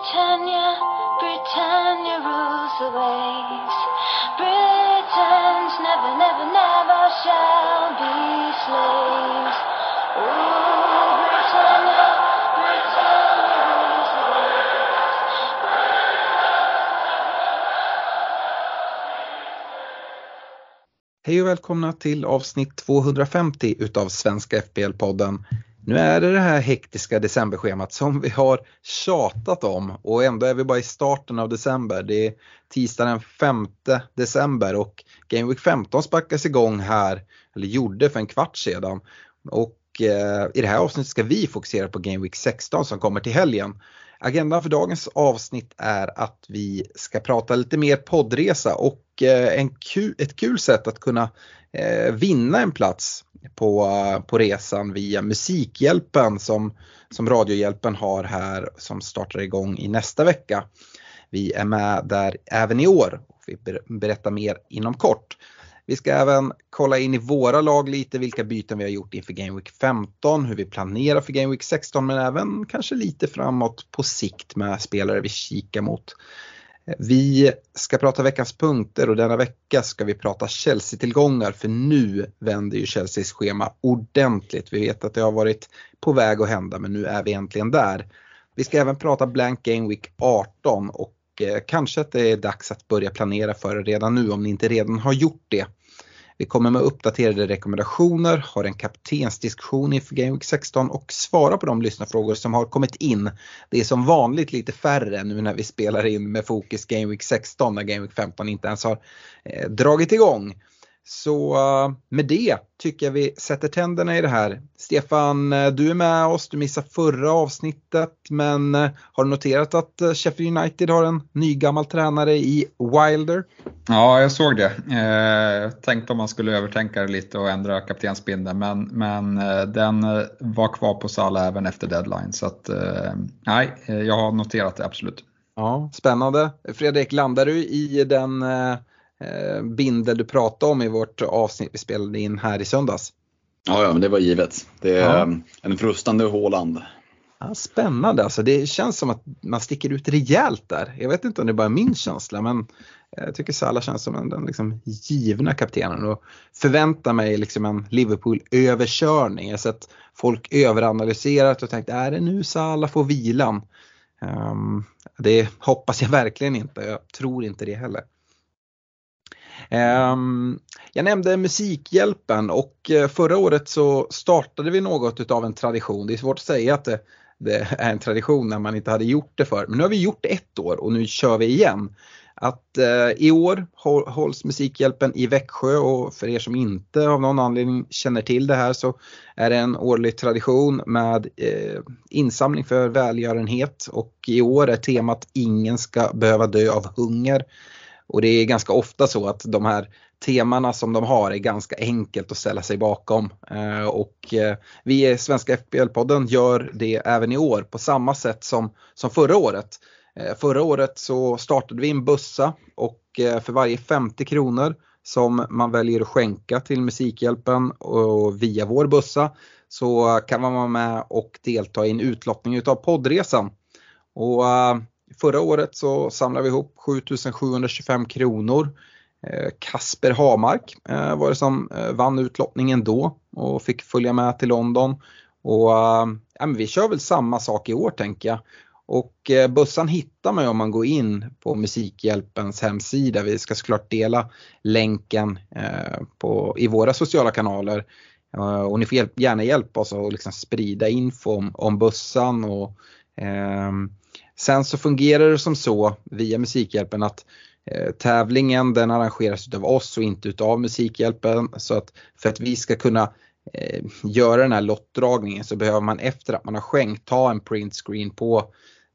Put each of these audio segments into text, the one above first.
Britannia, Britannia rules the waves. Britons never, never, never shall be slaves. Oh, Britannia, Britannia rules the waves. Hej och välkomna till avsnitt 250 utav Svenska FBL-podden. Nu är det det här hektiska decemberschemat som vi har tjatat om och ändå är vi bara i starten av december. Det är tisdag den 5 december och Game Week 15 sparkas igång här, eller gjorde för en kvart sedan. Och eh, i det här avsnittet ska vi fokusera på Game Week 16 som kommer till helgen. Agendan för dagens avsnitt är att vi ska prata lite mer poddresa och eh, en kul, ett kul sätt att kunna eh, vinna en plats på, eh, på resan via Musikhjälpen som, som Radiohjälpen har här som startar igång i nästa vecka. Vi är med där även i år och vi berättar mer inom kort. Vi ska även kolla in i våra lag lite vilka byten vi har gjort inför Game Week 15, hur vi planerar för Game Week 16 men även kanske lite framåt på sikt med spelare vi kikar mot. Vi ska prata veckans punkter och denna vecka ska vi prata Chelsea-tillgångar för nu vänder ju Chelseas schema ordentligt. Vi vet att det har varit på väg att hända men nu är vi äntligen där. Vi ska även prata Blank Game Week 18 och eh, kanske att det är dags att börja planera för det redan nu om ni inte redan har gjort det. Vi kommer med uppdaterade rekommendationer, har en kaptensdiskussion inför Game Week 16 och svarar på de lyssnarfrågor som har kommit in. Det är som vanligt lite färre nu när vi spelar in med fokus Game Week 16 när Game Week 15 inte ens har eh, dragit igång. Så eh, med det tycker jag vi sätter tänderna i det här. Stefan, eh, du är med oss, du missade förra avsnittet men eh, har du noterat att Sheffield United har en ny gammal tränare i Wilder? Ja, jag såg det. Jag tänkte om man skulle övertänka det lite och ändra kaptensbindeln, men, men den var kvar på Salah även efter deadline. Så att, nej, jag har noterat det absolut. Ja, spännande. Fredrik, landar du i den bindel du pratade om i vårt avsnitt vi spelade in här i söndags? Ja, ja, men det var givet. Det är Ja. um, en frustande Håland. Ja, spännande alltså. Det känns som att man sticker ut rejält där. Jag vet inte om det är bara min känsla men jag tycker Salah känns som en, den liksom givna kaptenen och förväntar mig liksom en Liverpool-överkörning. Jag har sett folk överanalyserat och tänkt är det nu Salah får vilan? Ehm, det hoppas jag verkligen inte. Jag tror inte det heller. Ehm, jag nämnde Musikhjälpen och eh, förra året så startade vi något utav en tradition. Det är svårt att säga att det, det är en tradition när man inte hade gjort det förr. Men nu har vi gjort det ett år och nu kör vi igen. Att eh, i år hålls Musikhjälpen i Växjö och för er som inte av någon anledning känner till det här så är det en årlig tradition med eh, insamling för välgörenhet och i år är temat Ingen ska behöva dö av hunger. Och det är ganska ofta så att de här temana som de har är ganska enkelt att ställa sig bakom. Eh, och eh, vi i Svenska FBL-podden gör det även i år på samma sätt som, som förra året. Eh, förra året så startade vi en bussa och för varje 50 kronor som man väljer att skänka till Musikhjälpen och via vår bussa så kan man vara med och delta i en utlottning utav poddresan. Och förra året så samlade vi ihop 7725 kronor. Eh, Kasper Hamark eh, var det som eh, vann utlottningen då och fick följa med till London. Och ja, men vi kör väl samma sak i år tänker jag. Och eh, bussan hittar man ju om man går in på Musikhjälpens hemsida. Vi ska såklart dela länken eh, på, i våra sociala kanaler. Eh, och ni får hjälp, gärna hjälpa oss att liksom sprida info om, om bussan. Och, ehm, sen så fungerar det som så via Musikhjälpen att eh, tävlingen den arrangeras utav oss och inte utav Musikhjälpen. Så att för att vi ska kunna eh, göra den här lottdragningen så behöver man efter att man har skänkt ta en printscreen på,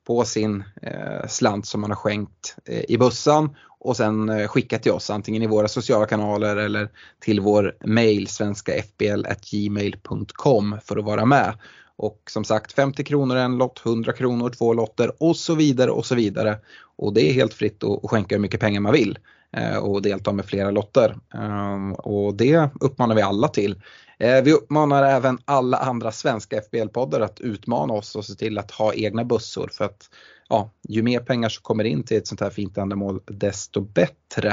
på sin eh, slant som man har skänkt eh, i bussan och sen eh, skicka till oss antingen i våra sociala kanaler eller till vår mail svenskafbl.gmail.com för att vara med. Och som sagt 50 kronor en lott, 100 kronor två lotter och så vidare och så vidare. Och det är helt fritt att skänka hur mycket pengar man vill eh, och delta med flera lotter. Ehm, och det uppmanar vi alla till. Eh, vi uppmanar även alla andra svenska FBL-poddar att utmana oss och se till att ha egna bussor för att ja, ju mer pengar som kommer in till ett sånt här fint ändamål desto bättre.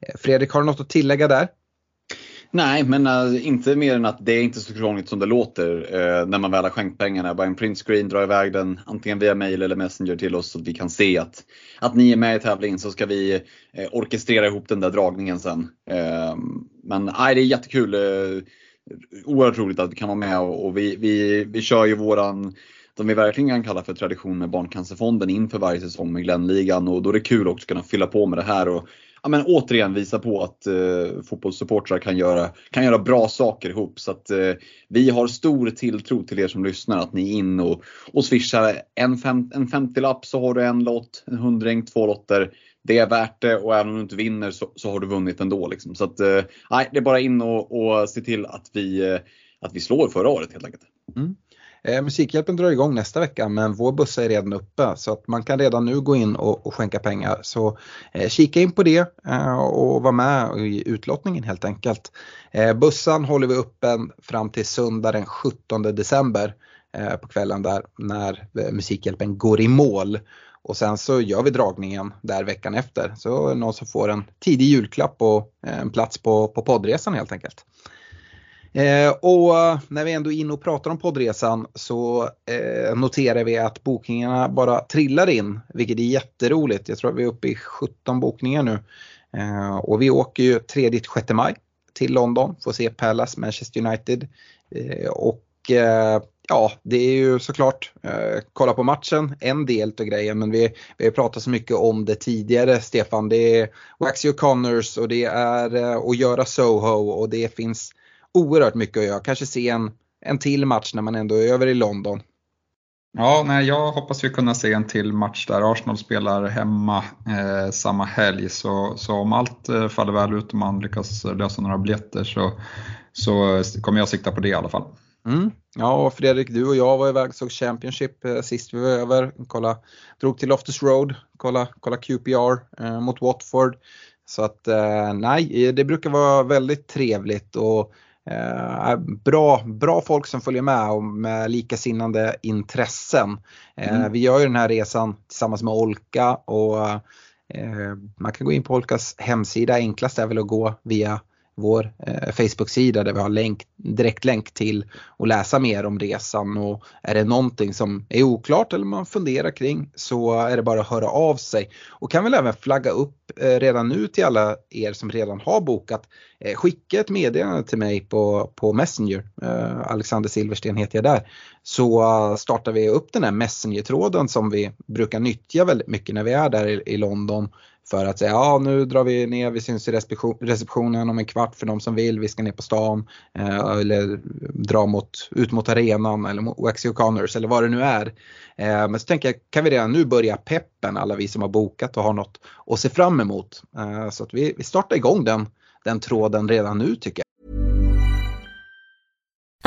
Eh, Fredrik, har du något att tillägga där? Nej, men äh, inte mer än att det är inte så krångligt som det låter äh, när man väl har skänkt pengarna. Bara en printscreen, dra iväg den antingen via mail eller messenger till oss så att vi kan se att, att ni är med i tävlingen så ska vi äh, orkestrera ihop den där dragningen sen. men nej, det är jättekul. oerhört roligt att vi kan vara med och, och vi, vi, vi kör ju våran som vi verkligen kan kalla för tradition med Barncancerfonden inför varje säsong med Glennligan och då är det kul också att kunna fylla på med det här och ja, men återigen visa på att eh, fotbollssupportrar kan göra, kan göra bra saker ihop. Så att eh, vi har stor tilltro till er som lyssnar att ni är in och, och swishar en, fem, en 50-lapp så har du en lott, en hundring, två lotter. Det är värt det och även om du inte vinner så, så har du vunnit ändå. Liksom. Så att, eh, det är bara in och, och se till att vi, eh, att vi slår förra året helt enkelt. Mm. Eh, Musikhjälpen drar igång nästa vecka men vår bussa är redan uppe så att man kan redan nu gå in och, och skänka pengar. Så eh, kika in på det eh, och var med i utlottningen helt enkelt. Eh, bussan håller vi öppen fram till söndag den 17 december eh, på kvällen där när eh, Musikhjälpen går i mål. Och sen så gör vi dragningen där veckan efter. Så någon som får en tidig julklapp och eh, en plats på, på poddresan helt enkelt. Eh, och när vi ändå är inne och pratar om poddresan så eh, noterar vi att bokningarna bara trillar in, vilket är jätteroligt. Jag tror att vi är uppe i 17 bokningar nu. Eh, och vi åker ju 3-6 maj till London, får se Palace, Manchester United. Eh, och eh, ja, det är ju såklart eh, kolla på matchen, en del av grejen, men vi, vi har pratat så mycket om det tidigare, Stefan. Det är Waxy O'Connors och det är eh, att göra Soho och det finns oerhört mycket att göra. Kanske se en, en till match när man ändå är över i London. Ja, nej, jag hoppas vi kunna se en till match där Arsenal spelar hemma eh, samma helg. Så, så om allt eh, faller väl ut och man lyckas lösa några biljetter så, så kommer jag sikta på det i alla fall. Mm. Ja, och Fredrik, du och jag var iväg och såg Championship eh, sist vi var över. Kolla, drog till Loftus Road, kolla, kolla QPR eh, mot Watford. Så att eh, nej, det brukar vara väldigt trevligt och Eh, bra, bra folk som följer med och med likasinnande intressen. Eh, mm. Vi gör ju den här resan tillsammans med Olka och eh, man kan gå in på Olkas hemsida. Enklast är väl att gå via vår eh, Facebook-sida där vi har länk, direktlänk till att läsa mer om resan och är det någonting som är oklart eller man funderar kring så är det bara att höra av sig. Och kan väl även flagga upp eh, redan nu till alla er som redan har bokat. Eh, skicka ett meddelande till mig på, på Messenger, eh, Alexander Silversten heter jag där. Så eh, startar vi upp den här Messenger-tråden som vi brukar nyttja väldigt mycket när vi är där i, i London för att säga ja nu drar vi ner, vi syns i receptionen om en kvart för de som vill, vi ska ner på stan eh, eller dra mot, ut mot arenan eller Waxy O'Connors eller vad det nu är. Eh, men så tänker jag, kan vi redan nu börja peppen alla vi som har bokat och har något att se fram emot. Eh, så att vi, vi startar igång den, den tråden redan nu tycker jag.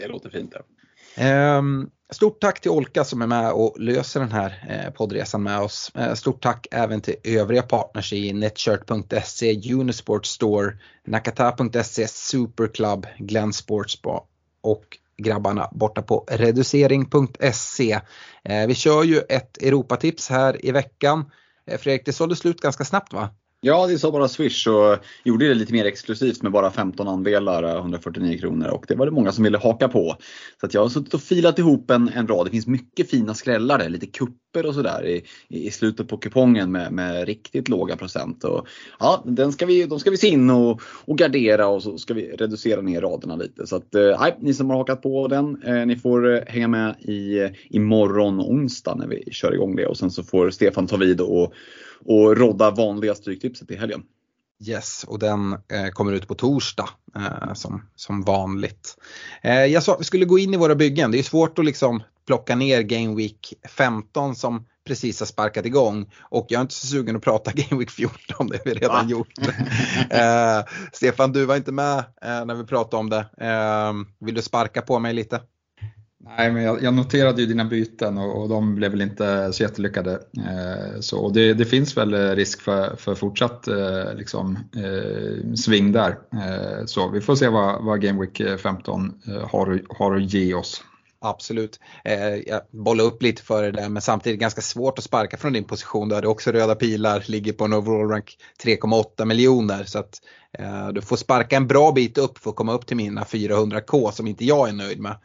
Det låter fint. Ja. Ehm, stort tack till Olka som är med och löser den här eh, poddresan med oss. Eh, stort tack även till övriga partners i Netshirt.se, Unisport Store, Nakata.se, Superclub, Glenn Sportsbar och grabbarna borta på reducering.se. Eh, vi kör ju ett Europatips här i veckan. Fredrik, det sålde slut ganska snabbt va? Ja, det sa bara Swish och gjorde det lite mer exklusivt med bara 15 andelar, eh, 149 kronor och det var det många som ville haka på. Så att jag har suttit och filat ihop en, en rad. Det finns mycket fina skrällar där, lite kupper och sådär i, i slutet på kupongen med, med riktigt låga procent. Och, ja, den ska vi, de ska vi se in och, och gardera och så ska vi reducera ner raderna lite. Så att, eh, ni som har hakat på den, eh, ni får eh, hänga med i, eh, imorgon onsdag när vi kör igång det och sen så får Stefan ta vid och och rodda vanliga Stryktipset i helgen. Yes, och den eh, kommer ut på torsdag eh, som, som vanligt. Eh, jag sa att vi skulle gå in i våra byggen. Det är svårt att liksom plocka ner Game Week 15 som precis har sparkat igång. Och jag är inte så sugen att prata Game Week 14, det har vi redan Va? gjort. Eh, Stefan, du var inte med eh, när vi pratade om det. Eh, vill du sparka på mig lite? Nej, men jag, jag, noterade ju dina byten och, och, de blev väl inte så jättelyckade. Eh, så, och det, det, finns väl eh, risk för, för fortsatt eh, liksom, eh, sving där. Eh, så vi får se vad, vad Game Week eh, 15 har, har att ge oss. Absolut. Jag bollar upp lite för det där men samtidigt ganska svårt att sparka från din position. Du hade också röda pilar, ligger på en overall rank 3,8 miljoner. Så att du får sparka en bra bit upp för att komma upp till mina 400k som inte jag är nöjd med.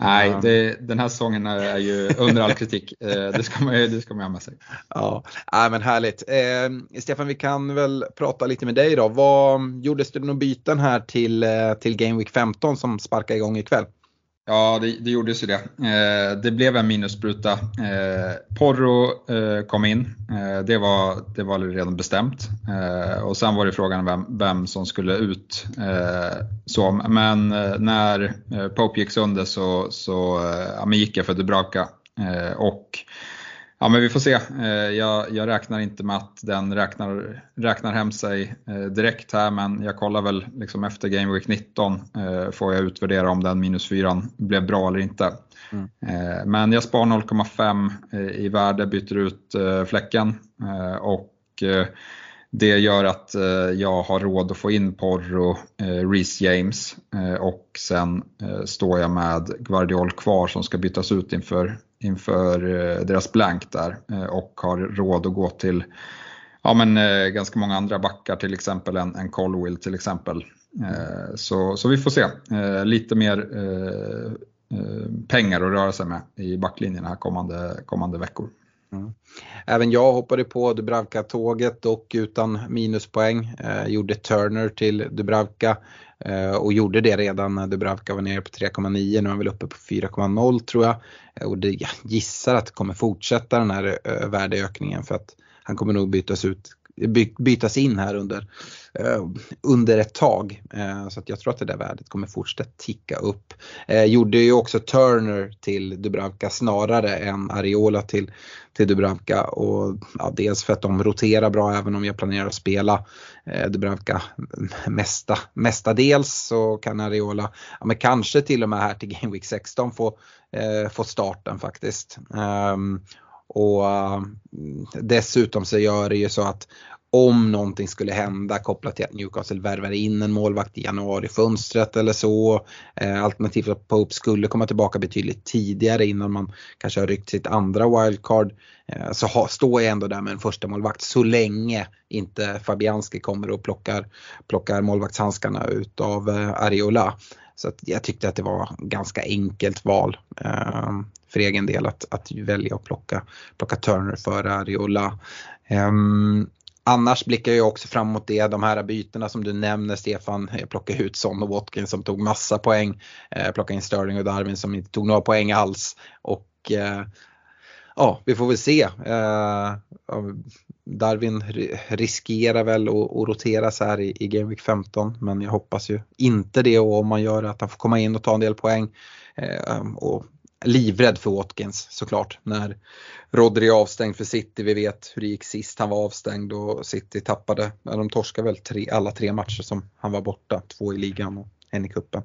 Nej, det, den här säsongen är ju under all kritik. Eh, det ska man ju det ska man ha med sig. Ja, äh, men härligt. Eh, Stefan, vi kan väl prata lite med dig då. Vad, gjordes det några byten här till, eh, till Game Week 15 som sparkar igång ikväll? Ja, det, det gjordes ju det. Eh, det blev en minusspruta. Eh, Porro eh, kom in. Eh, det, var, det var redan bestämt. Eh, och sen var det frågan vem, vem som skulle ut. Eh, så. Men eh, när eh, Pope gick sönder så, så eh, ja, gick jag för Dubravka. och Ja, men vi får se. Eh, jag, jag, räknar inte med att den räknar, räknar hem sig eh, direkt här, men jag kollar väl liksom efter Game Week 19 eh, får jag utvärdera om den minus 4 blev bra eller inte. Mm. Men jag spar 0,5 i värde, byter ut fläcken och det gör att jag har råd att få in Porro, Reece James och sen står jag med Guardiol kvar som ska bytas ut inför inför eh, deras blank där eh, och har råd att gå till ja, men, eh, ganska många andra backar, till exempel en, än Colwill till exempel. Så, så vi får se. Lite mer pengar att röra sig med i backlinjen här kommande, kommande veckor. Mm. Även jag hoppade på Dubravka-tåget och utan minuspoäng. Eh, gjorde Turner till Dubravka Eh, och gjorde det redan när Dubravka var nere på 3,9. Nu är han väl uppe på 4,0 tror jag. Eh, och det, jag gissar att det kommer fortsätta den här eh, värdeökningen för att han kommer nog bytas ut by, bytas in här under, eh, under ett tag. Eh, så att jag tror att det där värdet kommer fortsätta ticka upp. Eh, gjorde ju också Turner till Dubravka snarare än Ariola till, till Dubravka. Och, ja, dels för att de roterar bra även om jag planerar att spela Dubravka mesta, mestadels så kan Ariola, ja, men kanske till och med här till Game Week 16 få, få starten faktiskt. Um, och uh, dessutom så gör det ju så att om någonting skulle hända kopplat till att Newcastle värvar in en målvakt i januarifönstret eller så. Eh, alternativt att Pope skulle komma tillbaka betydligt tidigare innan man kanske har ryckt sitt andra wildcard. Eh, så ha, står jag ändå där med en första målvakt så länge inte Fabianski kommer och plockar, plockar målvaktshandskarna utav eh, Ariola. Så att jag tyckte att det var ganska enkelt val eh, för egen del att, att välja att plocka, plocka Turner före Ariola. Um, ehm, Annars blickar jag också fram mot det, de här bytena som du nämner Stefan. Jag plockar ut Son och Watkins som tog massa poäng. eh, plockade in Sterling och Darwin som inte tog några poäng alls. Och eh, ja, vi får väl se. Eh, Darwin riskerar väl att, roteras rotera så här i, i Game Week 15 men jag hoppas ju inte det och om man gör det att han får komma in och ta en del poäng. Eh, och livrädd för Watkins såklart när Rodri är avstängd för City. Vi vet hur det gick sist han var avstängd och City tappade, de torskade väl tre, alla tre matcher som han var borta, två i ligan och en i cupen.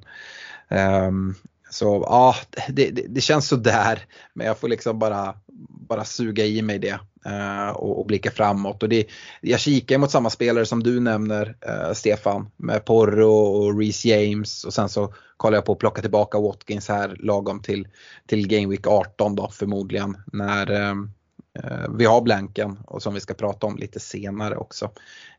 Um, ehm, så ja, det, det, det, känns sådär. Men jag får liksom bara, bara suga i mig det eh, och, och, blicka framåt. Och det, jag kikar mot samma spelare som du nämner eh, Stefan. Med Porro och Reece James och sen så kollar jag på att plocka tillbaka Watkins här lagom till, till Game Week 18 då förmodligen. När eh, eh, vi har blanken och som vi ska prata om lite senare också.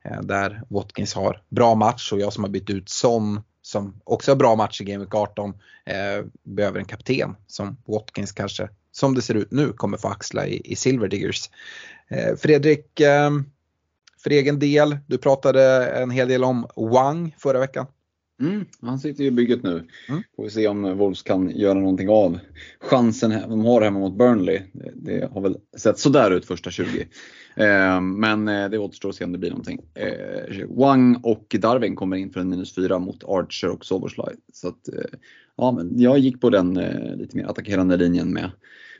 Eh, där Watkins har bra match och jag som har bytt ut Son som också har bra match i Game Week 18 eh, behöver en kapten som Watkins kanske, som det ser ut nu, kommer få axla i, i Silver Diggers. Eh, Fredrik, eh, för egen del, du pratade en hel del om Wang förra veckan. Mm, han sitter ju i bygget nu. Mm. Får vi se om Wolves kan göra någonting av chansen de har hemma mot Burnley. Det, det har väl sett sådär ut första 20. Eh, men eh, det återstår att se om det blir någonting. Eh, Wang och Darwin kommer in för en minus 4 mot Archer och Soberslide. Så att, eh, ja, men jag gick på den eh, lite mer attackerande linjen med,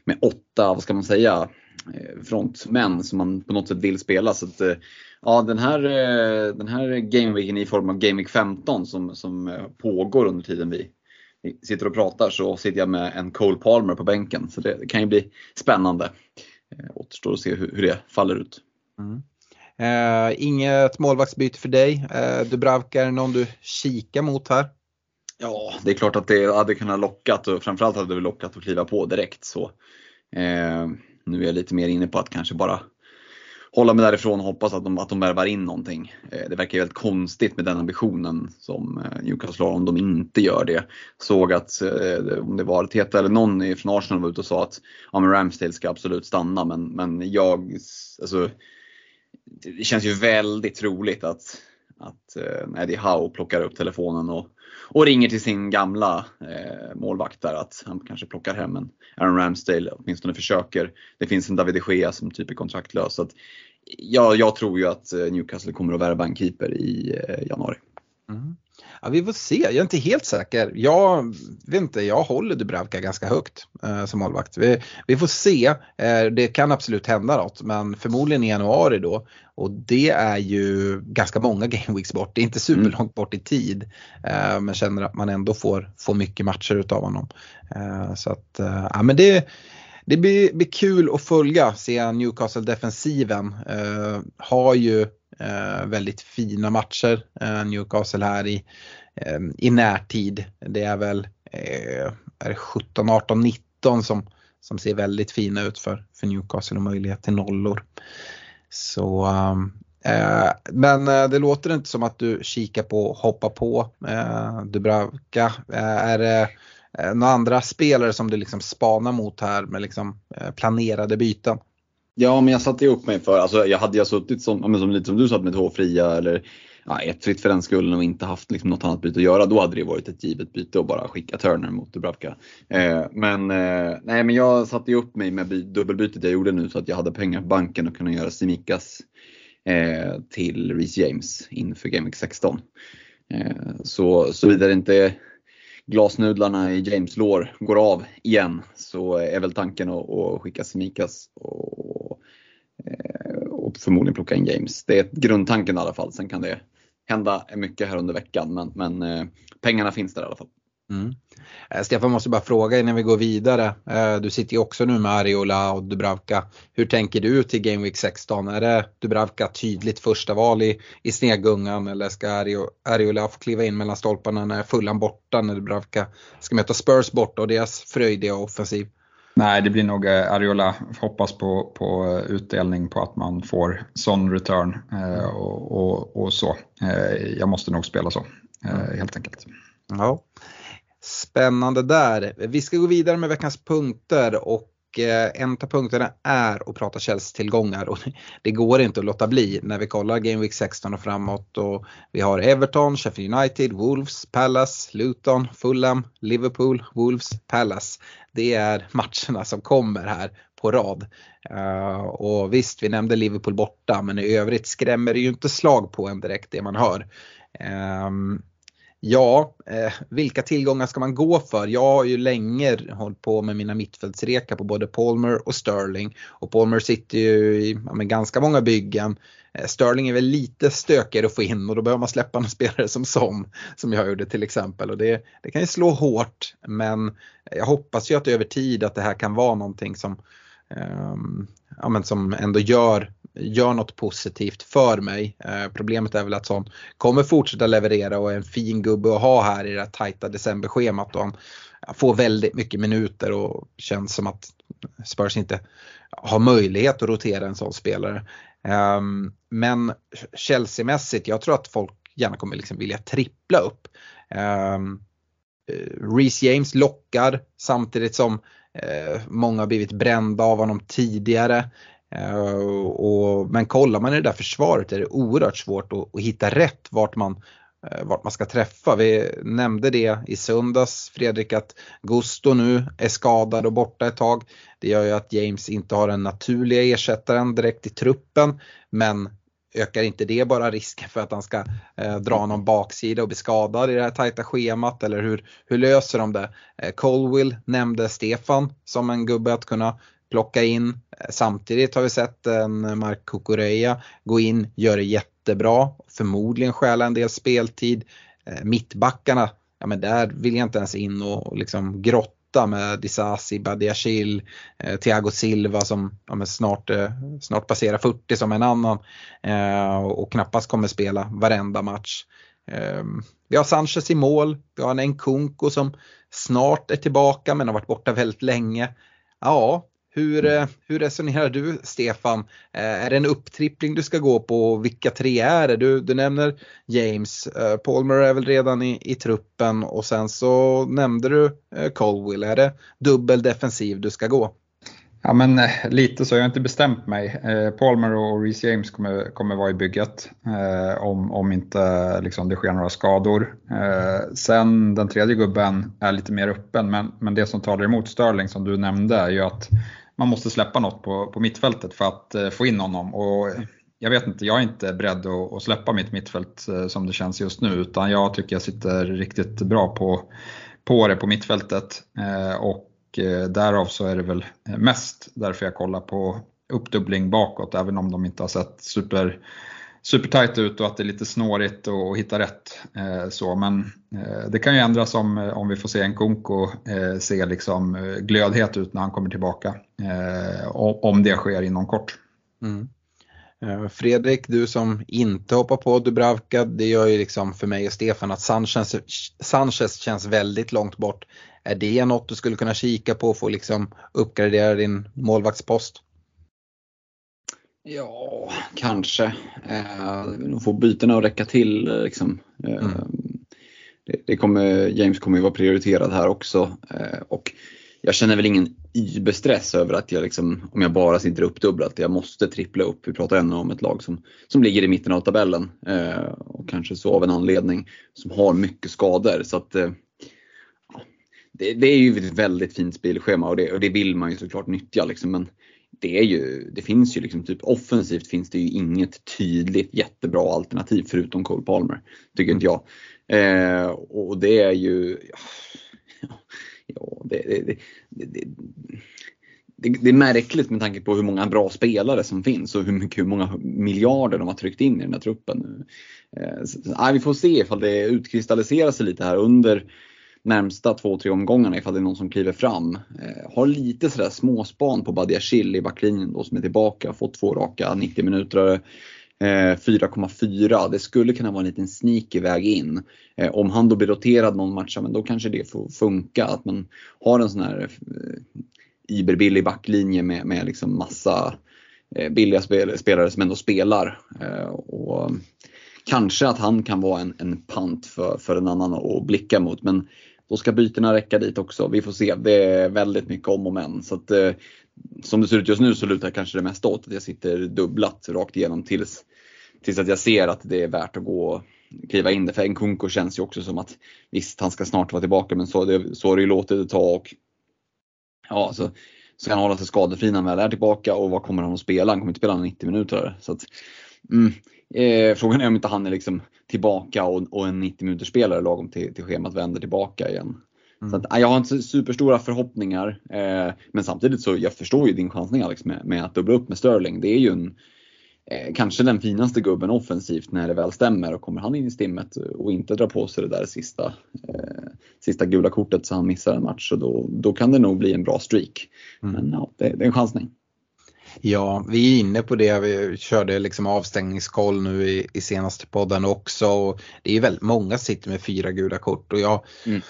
med åtta, vad ska man säga, eh, frontmän som man på något sätt vill spela. Så att, eh, ja, den här, eh, den här gameweeken i form av Game Week 15 som, som pågår under tiden vi sitter och pratar så sitter jag med en Cole Palmer på bänken. Så det, det kan ju bli spännande. Återstår att se hur, hur det faller ut. Mm. Eh, inget målvaktsbyte för dig. Eh, Dubravka, är det någon du kikar mot här? Ja, det är klart att det hade kunnat lockat och framförallt hade det lockat att kliva på direkt. Så, eh, nu är jag lite mer inne på att kanske bara hålla mig därifrån och hoppas att de, att de värvar in någonting. Eh, det verkar ju väldigt konstigt med den ambitionen som eh, Newcastle har om de inte gör det. Såg att, eh, om det var Teta eller någon från Arsenal var ute och sa att ja, men Ramsdale ska absolut stanna men, men jag, alltså, det känns ju väldigt troligt att, att eh, Eddie Howe plockar upp telefonen och, och ringer till sin gamla eh, målvakt där att han kanske plockar hem en Aaron Ramsdale, åtminstone försöker. Det finns en David de Gea som typ är kontraktlös. Så att, ja, jag tror ju att eh, Newcastle kommer att värva en keeper i eh, januari. Mm. Ja, vi får se, jag är inte helt säker. Jag vet inte, jag håller Dubravka ganska högt eh, som målvakt. Vi, vi får se, eh, det kan absolut hända något men förmodligen i januari då. Och det är ju ganska många gameweeks bort, det är inte superlångt bort i tid. Eh, men känner att man ändå får, får mycket matcher utav honom. Eh, så att, eh, ja men det det blir, blir kul att följa, se Newcastle-defensiven. Eh, har ju Eh, väldigt fina matcher, eh, Newcastle här i, eh, i närtid. Det är väl eh, är 17, 18, 19 som, som ser väldigt fina ut för, för Newcastle och möjlighet till nollor. Så, ehm, eh, men eh, det låter inte som att du kikar på hoppa på eh, Dubravka. Eh, är det Eh, några andra spelare som du liksom spanar mot här med liksom eh, planerade byten? Ja, men jag satte ju upp mig för, alltså jag hade jag suttit som, som lite som du satt med två fria eller ja, ett fritt för den skullen och inte haft liksom något annat byte att göra, då hade det varit ett givet byte att bara skicka Turner mot Dubravka. Eh, men, eh, nej, men jag satte ju upp mig med dubbelbytet jag gjorde nu så att jag hade pengar på banken och kunde göra Simikas eh, till Reece James inför Game Week 16. Eh, så såvida det inte glasnudlarna i James lår går av igen så är väl tanken att, att skicka Simikas och, och förmodligen plocka in James. Det är grundtanken i alla fall. Sen kan det hända mycket här under veckan men, men eh, pengarna finns där i alla fall. Mm. Eh, Stefan måste bara fråga innan vi går vidare. Eh, du sitter ju också nu med Ariola och Dubravka. Hur tänker du till Game Week 16? Är det Dubravka tydligt första val i, i snegungan eller ska Ariola få kliva in mellan stolparna när Fullan borta när Dubravka ska möta Spurs borta och deras fröjdiga offensiv? Nej, det blir nog Ariola. Hoppas på, på utdelning på att man får sån return och, och, och så. Jag måste nog spela så helt enkelt. Ja. Spännande där. Vi ska gå vidare med veckans punkter och eh, Eh, en av punkterna är att prata Chelsea-tillgångar och det går inte att låta bli när vi kollar Game Week 16 och framåt och vi har Everton, Sheffield United, Wolves, Palace, Luton, Fulham, Liverpool, Wolves, Palace. Det är matcherna som kommer här på rad. Eh, och visst, vi nämnde Liverpool borta men i övrigt skrämmer det ju inte slag på en direkt det man hör. Um, Ja, eh, vilka tillgångar ska man gå för? Jag har ju länge hållit på med mina mittfältsrekar på både Palmer och Sterling. Och Palmer sitter ju i ja, med ganska många byggen. Eh, Sterling är väl lite stökigare att få in och då behöver man släppa en spelare som Som, som jag gjorde till exempel. Och det, det kan ju slå hårt men jag hoppas ju att över tid att det här kan vara någonting som, eh, ja, men som ändå gör gör något positivt för mig. Eh, problemet är väl att han kommer fortsätta leverera och är en fin gubbe att ha här i det här tajta decemberschemat och han får väldigt mycket minuter och känns som att Spurs inte har möjlighet att rotera en sån spelare. Eh, men Chelsea-mässigt, jag tror att folk gärna kommer liksom vilja trippla upp. Ehm, eh, Reece James lockar samtidigt som eh, många har blivit brända av honom tidigare. Uh, och, men kollar man i det där försvaret är det oerhört svårt att, att, hitta rätt vart man eh, vart man ska träffa. Vi nämnde det i söndags Fredrik att Gusto nu är skadad och borta ett tag. Det gör ju att James inte har den naturliga ersättaren direkt i truppen men ökar inte det bara risken för att han ska eh, dra någon baksida och bli skadad i det här tajta schemat eller hur, hur löser de det? Eh, Colwill nämnde Stefan som en gubbe att kunna plocka in. Samtidigt har vi sett en Mark Kukureya gå in, göra det jättebra, förmodligen stjäla en del speltid. Eh, mittbackarna, ja men där vill jag inte ens in och liksom grotta med Disasi, Badiachil, eh, Thiago Silva som ja, snart, eh, snart passerar 40 som en annan eh, och knappast kommer spela varenda match. Ehm, vi har Sanchez i mål, vi har en Nkunku som snart är tillbaka men har varit borta väldigt länge. Ja, hur, eh, hur resonerar du Stefan? Eh, är det en upptrippling du ska gå på? Vilka tre är det? Du, du nämner James, eh, Palmer är väl redan i, i truppen och sen så nämnde du Colwill. Är det dubbel defensiv du ska gå? Ja men lite så, jag har inte bestämt mig. Palmer och Reece James kommer, kommer vara i bygget om, om inte liksom, det sker några skador. sen den tredje gubben är lite mer öppen men, men det som talar emot Sterling som du nämnde är ju att man måste släppa något på, på mittfältet för att eh, få in honom. Och jag vet inte, jag är inte beredd att, att släppa mitt mittfält eh, som det känns just nu utan jag tycker jag sitter riktigt bra på, på det på mittfältet. Eh, och därav så är det väl mest därför jag kollar på uppdubbling bakåt även om de inte har sett super supertajt ut och att det är lite snårigt att hitta rätt. Eh, så, men eh, det kan ju ändras om, eh, om vi får se en Kunko eh, se liksom eh, glödhet ut när han kommer tillbaka. Om det sker inom kort. Mm. Fredrik, du som inte hoppar på Dubravka, det gör ju liksom för mig och Stefan att Sanchez, Sanchez känns väldigt långt bort. Är det något du skulle kunna kika på för att liksom uppgradera din målvaktspost? Ja, kanske. Eh, få bytena att räcka till. Eh, liksom. Eh, mm. det, det, kommer, James kommer ju vara prioriterad här också. Eh, och jag känner väl ingen überstress över att jag liksom, om jag bara sitter uppdubblat, jag måste trippla upp. Vi pratar ändå om ett lag som, som ligger i mitten av tabellen eh, och kanske så av en anledning som har mycket skador. Så att, eh, det, det, är ju ett väldigt fint spelschema och det, och det vill man ju såklart nyttja. Liksom, men det, är ju, det finns ju liksom typ offensivt finns det ju inget tydligt jättebra alternativ förutom Cole Palmer. Tycker inte jag. Eh, och det är ju, ja, det, det, det, det, är märkligt med tanke på hur många bra spelare som finns och hur, mycket, hur många miljarder de har tryckt in i den här truppen. Eh, så, vi får se ifall det utkristalliserar sig lite här under närmsta två, tre omgångarna ifall det är någon som kliver fram. Eh, har lite sådär småspan på Badiashil i backlinjen då som är tillbaka, fått två raka 90 minuter. Eh, 4,4. Det skulle kunna vara en liten sneaky väg in. Eh, om han då blir roterad någon match, men då kanske det får funka. Att man har en sån här eh, iberbillig backlinje med, med liksom massa eh, billiga spel, spelare som ändå spelar. Eh, och Kanske att han kan vara en, en pant för, för en annan att blicka mot. Men då ska bytena räcka dit också. Vi får se. Det är väldigt mycket om och men. Så att, eh, som det ser ut just nu så lutar kanske det mesta åt att jag sitter dubblat rakt igenom tills, tills att jag ser att det är värt att gå och kliva in det. För Nkunku känns ju också som att visst, han ska snart vara tillbaka men så, det, så har det ju låtit ett tag. Och, ja, så kan han hålla sig skadefri när han väl är tillbaka och vad kommer han att spela? Han kommer inte spela 90 minuter. Så att, mm, Eh, frågan är om inte han är liksom tillbaka och, och en 90 minuters spelare lagom till, till schemat vänder tillbaka igen. Mm. Så att, jag har inte superstora förhoppningar. Eh, men samtidigt så jag förstår ju din chansning Alex med, med att dubbla upp med Sterling. Det är ju en, eh, kanske den finaste gubben offensivt när det väl stämmer. Och kommer han in i stimmet och inte dra på sig det där sista, eh, sista gula kortet så han missar en match. Så då, då kan det nog bli en bra streak. Mm. Men ja, det, det är en chansning. Ja, vi är inne på det. Vi körde liksom avstängningskoll nu i, i senaste podden också. Och det är väldigt många som sitter med fyra gula kort och jag mm.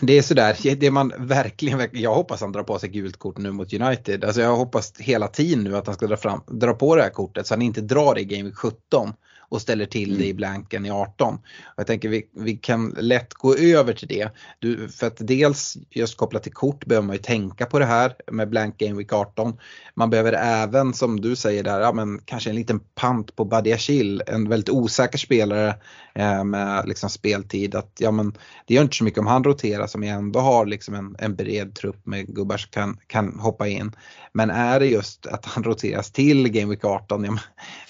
Det är sådär, det man verkligen, jag hoppas han drar på sig gult kort nu mot United. Alltså jag hoppas hela tiden nu att han ska dra, fram, dra på det här kortet så han inte drar det i Game 17. Och ställer till det i blanken i 18. Och jag tänker vi, vi kan lätt gå över till det. Du, för att dels just kopplat till kort behöver man ju tänka på det här med blank game week 18. Man behöver även som du säger där, ja, men kanske en liten pant på Badiachil, en väldigt osäker spelare eh, med liksom speltid. Att, ja, men, det gör inte så mycket om han roterar som jag ändå har liksom en, en bred trupp med gubbar som kan, kan hoppa in. Men är det just att han roteras till Game Week 18, ja,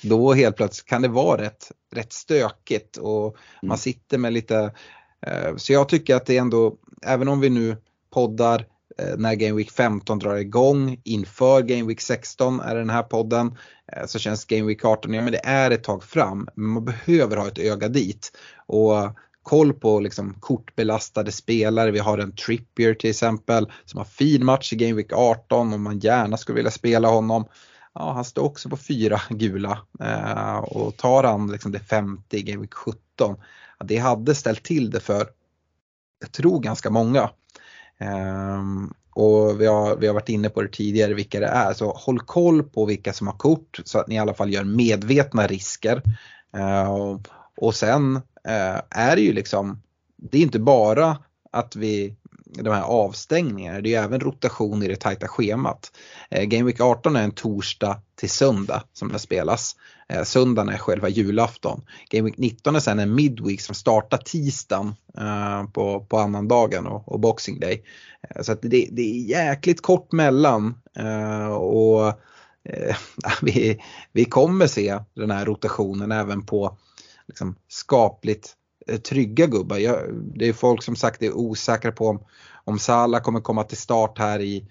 då helt plötsligt kan det vara rätt, rätt stökigt och man mm. sitter med lite eh, så jag tycker att det är ändå, även om vi nu poddar eh, när Game Week 15 drar igång inför Game Week 16 är den här podden. Eh, så känns Game Week 18, ja men det är ett tag fram, men man behöver ha ett öga dit. Och koll på liksom kortbelastade spelare. Vi har en Trippier till exempel som har fin match i Game Week 18 och man gärna skulle vilja spela honom. Ja, han står också på fyra gula eh, och tar han liksom det femte i Gameweek 17, ja, det hade ställt till det för, jag tror ganska många. Eh, och vi har, vi har varit inne på det tidigare vilka det är, så håll koll på vilka som har kort så att ni i alla fall gör medvetna risker. Eh, och, och sen eh, är det ju liksom, det är inte bara att vi de här avstängningarna, det är ju även rotation i det tajta schemat. Eh, Game Week 18 är en torsdag till söndag som den spelas. Eh, söndagen är själva julafton. Game Week 19 är sen en midweek som startar tisdagen eh, på, på annandagen och, och Boxing Day. Eh, så att det, det är jäkligt kort mellan eh, och eh, vi, vi kommer se den här rotationen även på liksom, skapligt Eh, trygga gubbar. Jag, det är folk som sagt är osäkra på om, om Salah kommer komma till start här i,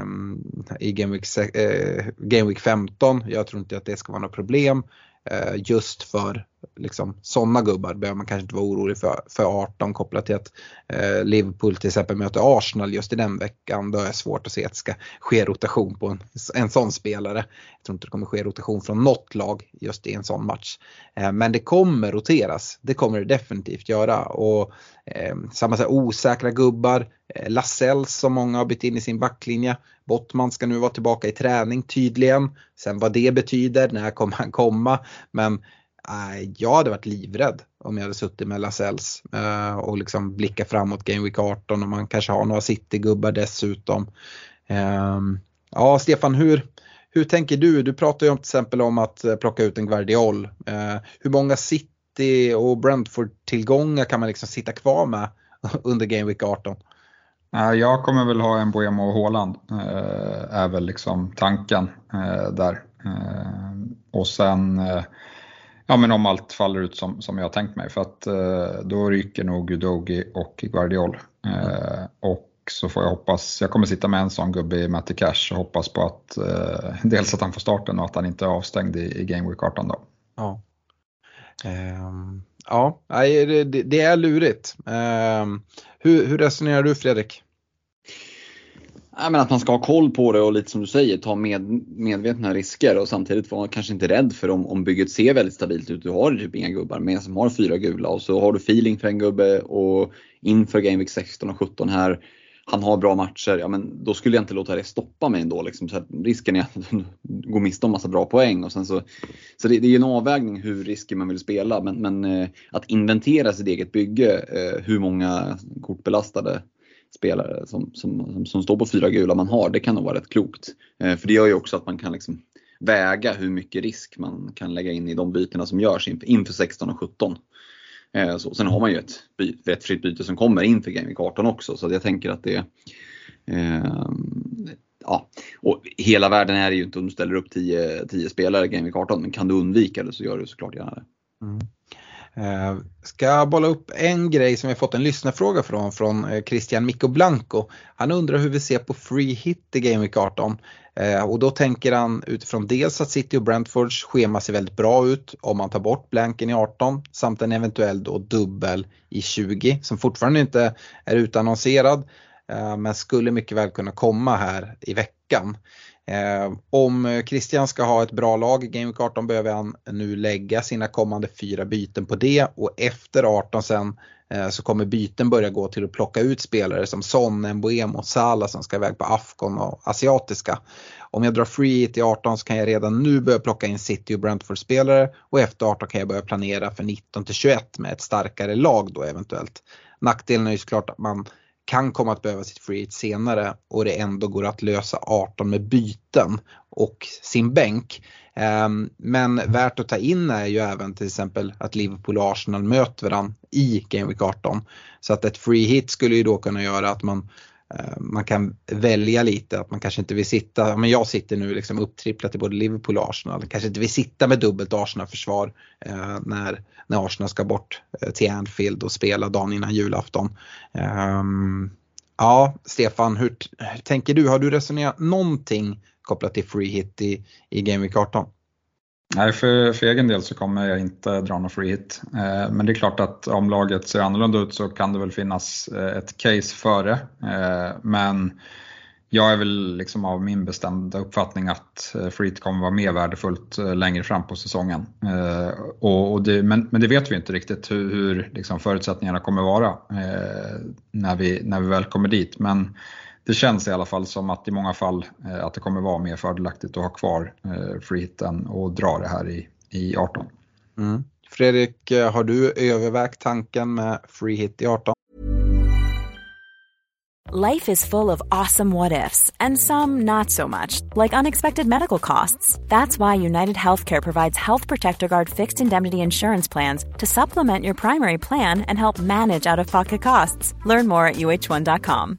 um, i Game, Week, uh, Game Week 15. Jag tror inte att det ska vara något problem. Uh, just för liksom, sådana gubbar behöver man kanske inte vara orolig för, för 18 kopplat till att eh, Liverpool till exempel möter Arsenal just i den veckan. Då är det svårt att se att det ska ske rotation på en, en sån spelare. Jag tror inte det kommer ske rotation från något lag just i en sån match. Eh, men det kommer roteras, det kommer det definitivt göra. Och Eh, samma sak, osäkra gubbar, eh, Lasells som många har bytt in i sin backlinje. Bottman ska nu vara tillbaka i träning tydligen. Sen vad det betyder, när kommer han komma? Men Eh, jag hade varit livrädd om jag hade suttit med Lasells eh, och liksom blickat framåt Game Week 18 och man kanske har några City-gubbar dessutom. Ehm, ja, Stefan, hur, hur tänker du? Du pratar ju om till exempel om att eh, plocka ut en Guardiol. Hur många City och Brentford-tillgångar kan man liksom sitta kvar med under Game Week 18? Jag kommer väl ha en Boemo och Haaland, är väl liksom tanken där. Och sen, ja men om allt faller ut som, som jag har tänkt mig, för att eh, då ryker nog Udogi och Guardiol. Eh, och så får jag hoppas, jag kommer sitta med en sån gubbe i Matty Cash och hoppas på att eh, dels att han får starten och att han inte är avstängd i, i Game Week 18 då. Ja. Um, ja, det, det, är lurigt. Um, hur, hur resonerar du Fredrik? Ja, men att man ska ha koll på det och lite som du säger ta med, medvetna risker och samtidigt vara kanske inte rädd för om, om bygget ser väldigt stabilt ut. Du har typ inga gubbar med som har fyra gula och så har du feeling för en gubbe och inför Game Week 16 och 17 här han har bra matcher, ja men då skulle jag inte låta det stoppa mig ändå. Liksom. Så risken är att gå miste om massa bra poäng. Och sen så så det, det är en avvägning hur risker man vill spela. Men, men eh, att inventera sitt eget bygge, eh, hur många kortbelastade spelare som, som, som, står på fyra gula man har, det kan nog vara rätt klokt. Eh, för det gör ju också att man kan liksom väga hur mycket risk man kan lägga in i de bytena som görs inför, inför 16 och 17. Eh, så, sen har man ju ett, ett fritt byte som kommer inför Game Week 18 också så jag tänker att det eh, Ja, och hela världen är ju inte om du ställer upp 10, spelare i Game Week 18 men kan du undvika det så gör du såklart gärna det. Mm. Eh, ska jag bolla upp en grej som vi fått en lyssnarfråga från, från eh, Christian Mikko Blanco. Han undrar hur vi ser på free hit i Game Week 18. Eh, och då tänker han utifrån dels att City och Brentfords schema ser väldigt bra ut om man tar bort blanken i 18 samt en eventuell då dubbel i 20 som fortfarande inte är utannonserad. Eh, men skulle mycket väl kunna komma här i veckan. Eh, om Christian ska ha ett bra lag i Game Week 18 behöver han nu lägga sina kommande fyra byten på det och efter 18 sen eh, så kommer byten börja gå till att plocka ut spelare som Son, Mbuemo och Salah som ska iväg på Afcon och Asiatiska. Om jag drar free hit i 18 så kan jag redan nu börja plocka in City och Brentford-spelare och efter 18 kan jag börja planera för 19 till 21 med ett starkare lag då eventuellt. Nackdelen är ju såklart att man kan komma att behöva sitt free hit senare och det ändå går att lösa 18 med byten och sin bänk. Ehm, men värt att ta in är ju även till exempel att Liverpool och Arsenal möter varandra i Game Week 18. Så att ett free hit skulle ju då kunna göra att man Eh, man kan välja lite att man kanske inte vill sitta, men jag sitter nu liksom upptripplat i både Liverpool och Arsenal, kanske inte vill sitta med dubbelt Arsenal-försvar eh, när, när Arsenal ska bort eh, till Anfield och spela dagen innan julafton. Eh, ja, Stefan, hur, hur, tänker du? Har du resonerat någonting kopplat till free hit i, i Game Week 18? Nej, för, för egen del så kommer jag inte dra någon free hit. Eh, men det är klart att om laget ser annorlunda ut så kan det väl finnas eh, ett case före. Eh, men jag är väl liksom av min bestämda uppfattning att eh, free hit kommer vara mer värdefullt eh, längre fram på säsongen. Och, och det, men, men det vet vi inte riktigt hur, hur liksom förutsättningarna kommer vara när, vi, när vi väl kommer dit. Men det känns i alla fall som att i många fall eh, att det kommer vara mer fördelaktigt att ha kvar eh, freehiten och dra det här i, i 18. Mm. Fredrik, eh, har du övervägt tanken med free hit i 18? Life is full of awesome what ifs and some not so much, like unexpected medical costs. That's why United Healthcare provides Health Protector Guard fixed indemnity insurance plans to supplement your primary plan and help manage out of pocket costs. Learn more at uh1.com.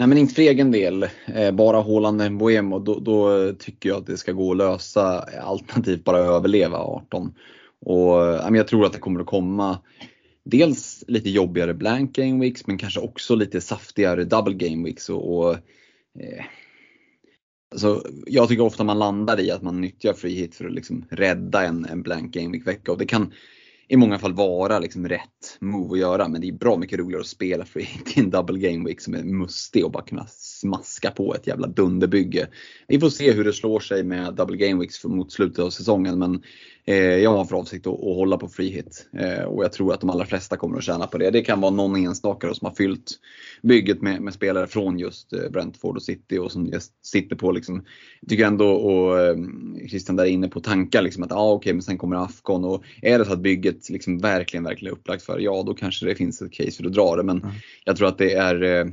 Nej men inte för egen del, eh, bara Haaland Mbuemo, då, då tycker jag att det ska gå att lösa eh, alternativt bara överleva 18. Och eh, jag tror att det kommer att komma dels lite jobbigare blank game weeks men kanske också lite saftigare double game weeks. Och, och eh, alltså, jag tycker ofta man landar i att man nyttjar free hit för att liksom rädda en, en blank game week vecka och det kan i många fall vara liksom rätt move att göra. Men det är bra mycket roligare att spela för i en double game week som är mustig och bara kunna smaska på ett jävla dunderbygge. Vi får se hur det slår sig med double game weeks mot slutet av säsongen. Men jag har för avsikt att, att hålla på free hit. Eh, och jag tror att de allra flesta kommer att tjäna på det. Det kan vara någon enstaka som har fyllt bygget med, med, spelare från just eh, Brentford och City och som just sitter på liksom, jag tycker ändå och eh, Christian där är inne på tankar liksom att ah, okej okay, men sen kommer Afghan och är det så att bygget liksom verkligen, verkligen är upplagt för ja då kanske det finns ett case för att dra det men mm. jag tror att det är eh,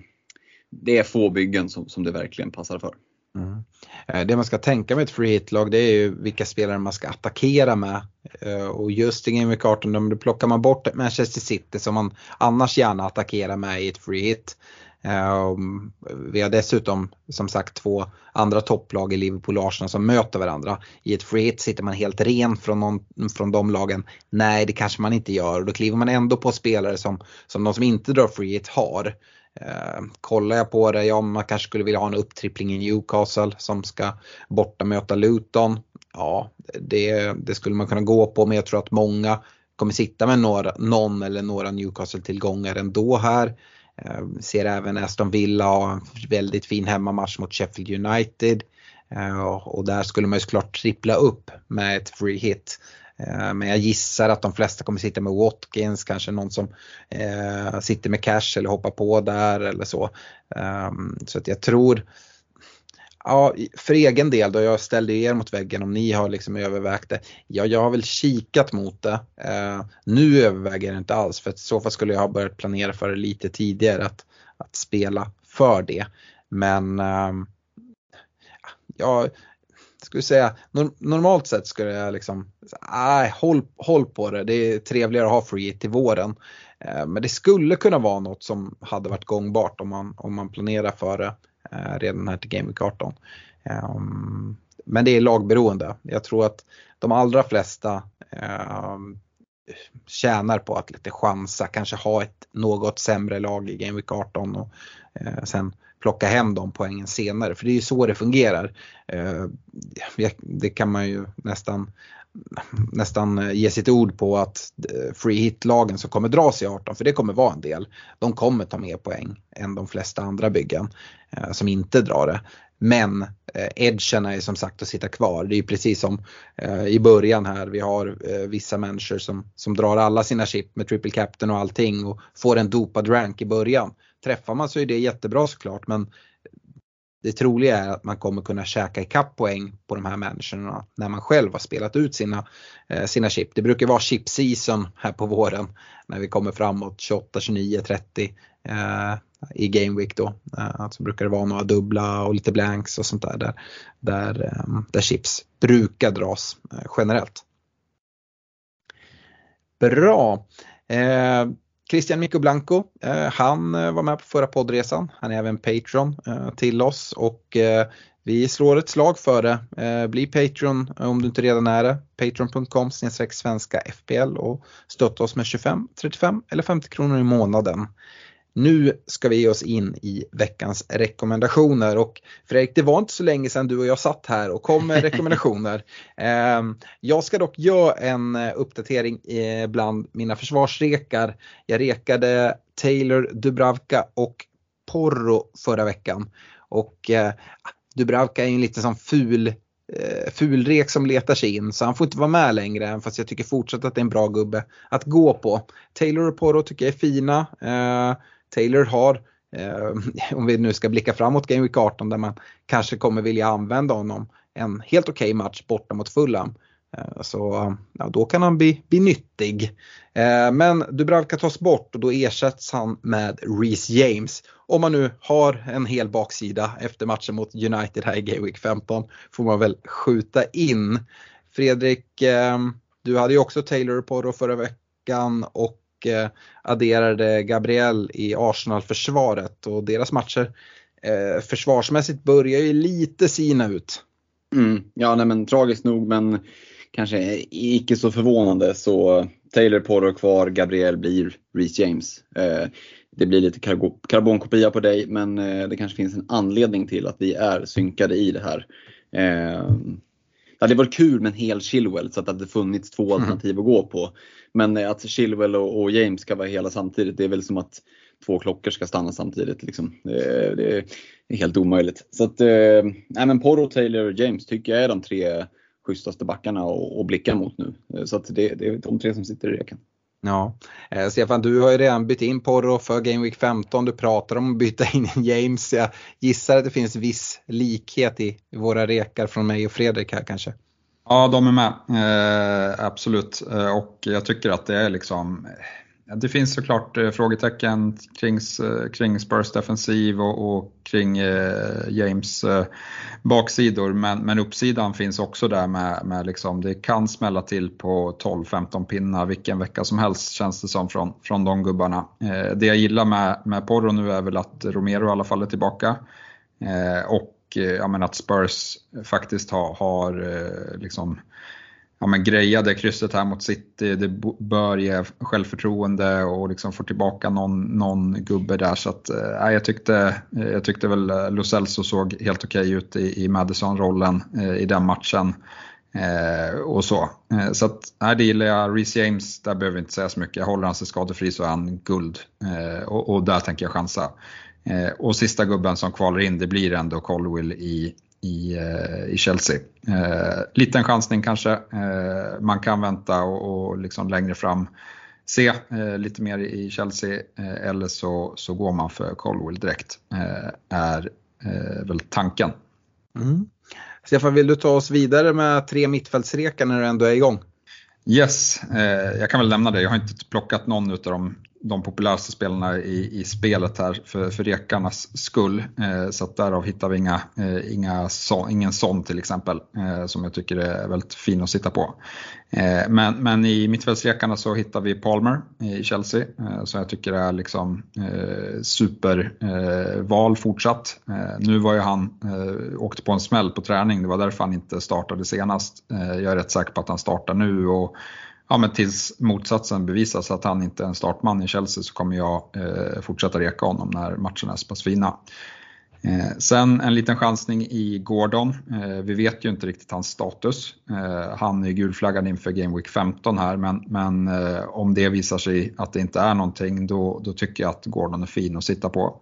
det är få byggen som, som det verkligen passar för. Mm. Eh, det man ska tänka med ett free hit-lag det är ju vilka spelare man ska attackera med. Eh, och just i Game Week 18 då plockar man bort Manchester City som man annars gärna attackerar med i ett free hit. Eh, vi har dessutom som sagt två andra topplag i Liverpool och Arsenal som möter varandra. I ett free hit sitter man helt ren från, någon, från de lagen. Nej det kanske man inte gör och då kliver man ändå på spelare som, som de som inte drar free hit har. Eh, kollar jag på det, ja man kanske skulle vilja ha en upptrippling i Newcastle som ska borta möta Luton. Ja, det, det skulle man kunna gå på men jag tror att många kommer sitta med några, någon eller några Newcastle-tillgångar ändå här. Eh, ser även Aston Villa ha en väldigt fin hemmamatch mot Sheffield United. Eh, och där skulle man ju såklart trippla upp med ett free hit. Eh, men jag gissar att de flesta kommer sitta med Watkins, kanske någon som eh, sitter med cash eller hoppar på där eller så. Um, så att jag tror, ja, för egen del då, jag ställde er mot väggen om ni har liksom övervägt det. Ja, jag har väl kikat mot det. Uh, nu överväger jag det inte alls för att i så fall skulle jag ha börjat planera för det lite tidigare att, att spela för det. Men uh, ja, skulle säga, normalt sett skulle jag liksom, nej, håll, håll på det. Det är trevligare att ha free till våren. Eh, men det skulle kunna vara något som hade varit gångbart om man, om man planerar för det eh, redan här till Game Week 18. Eh, men det är lagberoende. Jag tror att de allra flesta tjänar på att lite chansa, kanske ha ett något sämre lag i Game Week 18 och sen plocka hem de poängen senare. För det är ju så det fungerar. Eh, det kan man ju nästan nästan eh, ge sitt ord på att eh, free hit-lagen som kommer dras i 18, för det kommer vara en del, de kommer ta mer poäng än de flesta andra byggen eh, som inte drar det. Men eh, edgen är som sagt att sitta kvar. Det är precis som eh, i början här. Vi har eh, vissa människor som, som drar alla sina chip med triple captain och allting och får en dopad rank i början. Träffar man så är det jättebra såklart men det troliga är att man kommer kunna käka ikapp poäng på de här människorna när man själv har spelat ut sina, eh, sina chip. Det brukar vara chip season här på våren när vi kommer framåt 28, 29, 30 eh, i Game Week då. Eh, alltså brukar det vara några dubbla och lite blanks och sånt där där, där, eh, där chips brukar dras eh, generellt. Bra. Eh, Christian Mikko Blanco, eh, han eh, var med på förra poddresan. Han är även Patreon eh, till oss och eh, vi slår ett slag för det. Eh, bli Patreon om du inte redan är det. Patreon.com svenska FPL och stötta oss med 25, 35 eller 50 kronor i månaden. Nu ska vi ge oss in i veckans rekommendationer och Fredrik, det var inte så länge sedan du och jag satt här och kom med rekommendationer. Ehm, jag ska dock göra en eh, uppdatering eh, bland mina försvarsrekar. Jag rekade Taylor, Dubravka och Porro förra veckan och eh, Dubravka är en lite sån ful fulrek som letar sig in så han får inte vara med längre fast jag tycker fortsatt att det är en bra gubbe att gå på. Taylor och Porro tycker jag är fina. Taylor har, eh, om vi nu ska blicka framåt Game Week 18 där man kanske kommer vilja använda honom, en helt okej okay match borta mot Fulham. Eh, så ja, då kan han bli, bli nyttig. Eh, men Dubravka tas bort och då ersätts han med Reece James. Om man nu har en hel baksida efter matchen mot United här i Game Week 15 får man väl skjuta in. Fredrik, eh, du hade ju också Taylor på då förra veckan och och eh, adderade Gabriel i Arsenal-försvaret och deras matcher eh, försvarsmässigt börjar ju lite sina ut. Mm, ja, nej, men tragiskt nog men kanske icke så förvånande så Taylor Porro kvar, Gabriel blir Reece James. Eh, det blir lite karbonkopia på dig men eh, det kanske finns en anledning till att vi är synkade i det här. Det hade varit kul med en hel Chilwell så att det hade funnits två mm. alternativ att gå på. Men att Chilwell och, och, James ska vara hela samtidigt, det är väl som att två klockor ska stanna samtidigt. Liksom. Det, det, är helt omöjligt. Så att, eh, men Porro, Taylor och James tycker jag är de tre schysstaste backarna att blicka mot nu. Så att det, det är de tre som sitter i reken. Ja, eh, Stefan du har ju redan bytt in Porro för Game Week 15. Du pratar om att byta in James. Jag gissar att det finns viss likhet i våra rekar från mig och Fredrik här kanske. Ja, de är med. Eh, absolut. Eh, och jag tycker att det är liksom det finns såklart eh, frågetecken kring, eh, kring Spurs defensiv och, och kring eh, James eh, baksidor men, men uppsidan finns också där med, med liksom, det kan smälla till på 12-15 pinnar vilken vecka som helst känns det som från, från de gubbarna. Eh, det jag gillar med, med Porro nu är väl att Romero i alla fall är tillbaka eh, och ja, men att Spurs faktiskt har, har liksom ja, men greja det krysset här mot City. Det bör ge självförtroende och liksom få tillbaka någon, någon gubbe där. Så att, eh, jag, tyckte, eh, jag tyckte väl eh, Lo Celso såg helt okej okay ut i, i Madison-rollen eh, i den matchen. Eh, och så. Eh, så att, nej, det gillar jag. Reece James, där behöver vi inte säga så mycket. Håller han sig skadefri så är han guld. Eh, och, och, där tänker jag chansa. Eh, och sista gubben som kvalar in, det blir ändå Colwill i i, eh, i Chelsea. Eh, liten chansning kanske. Eh, man kan vänta och, och liksom längre fram se eh, lite mer i Chelsea eh, eller så, så går man för Colwell direkt. Eh, är väl tanken. Mm. Stefan, vill du ta oss vidare med tre mittfältsrekar när du ändå är igång? Yes, eh, jag kan väl nämna det. Jag har inte plockat någon av de de populäraste spelarna i, i spelet här för, för rekarnas skull. Eh, så att därav hittar vi inga, eh, inga så, ingen sån till exempel eh, som jag tycker är väldigt fin att sitta på. Eh, men, men i mittfältsrekarna så hittar vi Palmer i Chelsea eh, som jag tycker är liksom eh, superval eh, fortsatt. Eh, nu var ju han eh, åkte på en smäll på träning, det var därför han inte startade senast. jag är rätt säker på att han startar nu och ja, men tills motsatsen bevisas att han inte är en startman i Chelsea så kommer jag eh, fortsätta reka honom när matcherna är så pass fina. Eh, sen en liten chansning i Gordon. Eh, vi vet ju inte riktigt hans status. Eh, han är gulflaggad inför Game Week 15 här men, men eh, om det visar sig att det inte är någonting då, då tycker jag att Gordon är fin att sitta på.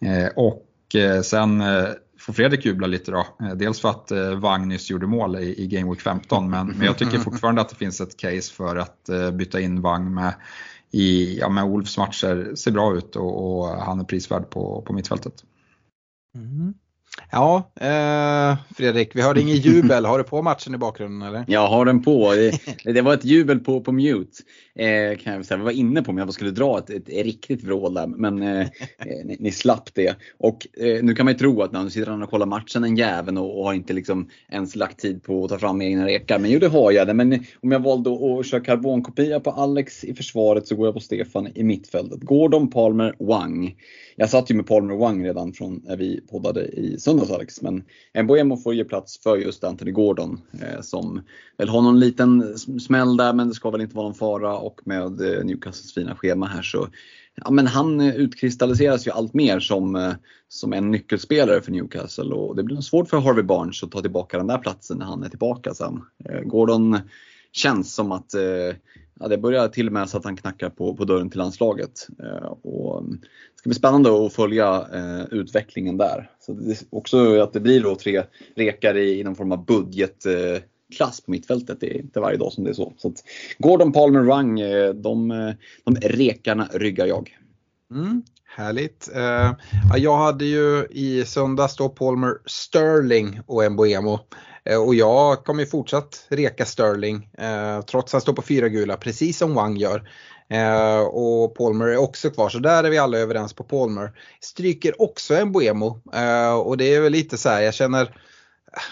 Eh, och eh, sen eh, får Fredrik jubla lite då. Eh, dels för att eh, Wang nyss gjorde mål i, i Game Week 15 men, men jag tycker fortfarande att det finns ett case för att eh, byta in Wang med, i, ja, med Wolves matcher. Ser bra ut och, och han är prisvärd på, på mittfältet. Mm. Ja, eh, Fredrik, vi hörde ingen jubel. Har du på matchen i bakgrunden eller? Jag har den på. Det var ett jubel på, på mute. Eh, kan jag säga. Vi var inne på om jag skulle dra ett, ett, riktigt vrål där, men eh, eh, ni, ni, slapp det. Och eh, nu kan man ju tro att när nu sitter han och kollar matchen en jäveln och, och, har inte liksom ens lagt tid på att ta fram egna rekar. Men jo, det har jag. Det. Men om jag valde att köra karbonkopia på Alex i försvaret så går jag på Stefan i mittfältet. Gordon, Palmer, Wang. Jag satt ju med Palmer Wang redan från när vi poddade i söndags Alex, men Mboemo får ge plats för just Anthony Gordon eh, som väl har någon liten smäll där men det ska väl inte vara någon fara och med eh, Newcastles fina schema här så ja, men han eh, utkristalliseras ju allt mer som, eh, som en nyckelspelare för Newcastle och det blir nog svårt för Harvey Barnes att ta tillbaka den där platsen när han är tillbaka sen. Gordon känns som att ja, det börjar till och med så att han knackar på, på dörren till landslaget. Och mm, det ska bli spännande att följa utvecklingen där. Så det, också att det blir då tre rekar i, någon form av budget klass på mittfältet. Det är inte varje dag som det är så. så att Gordon, Palmer, Wang, eh, de, eh, de rekarna ryggar jag. Mm, härligt. Uh, jag hade ju i söndags då Palmer Sterling och Mboemo. Och jag kommer ju fortsatt reka Sterling trots att han står på fyra gula precis som Wang gör. Eh, och Palmer är också kvar, så där är vi alla överens på Palmer. Stryker också en Boemo eh, och det är väl lite så här, jag känner,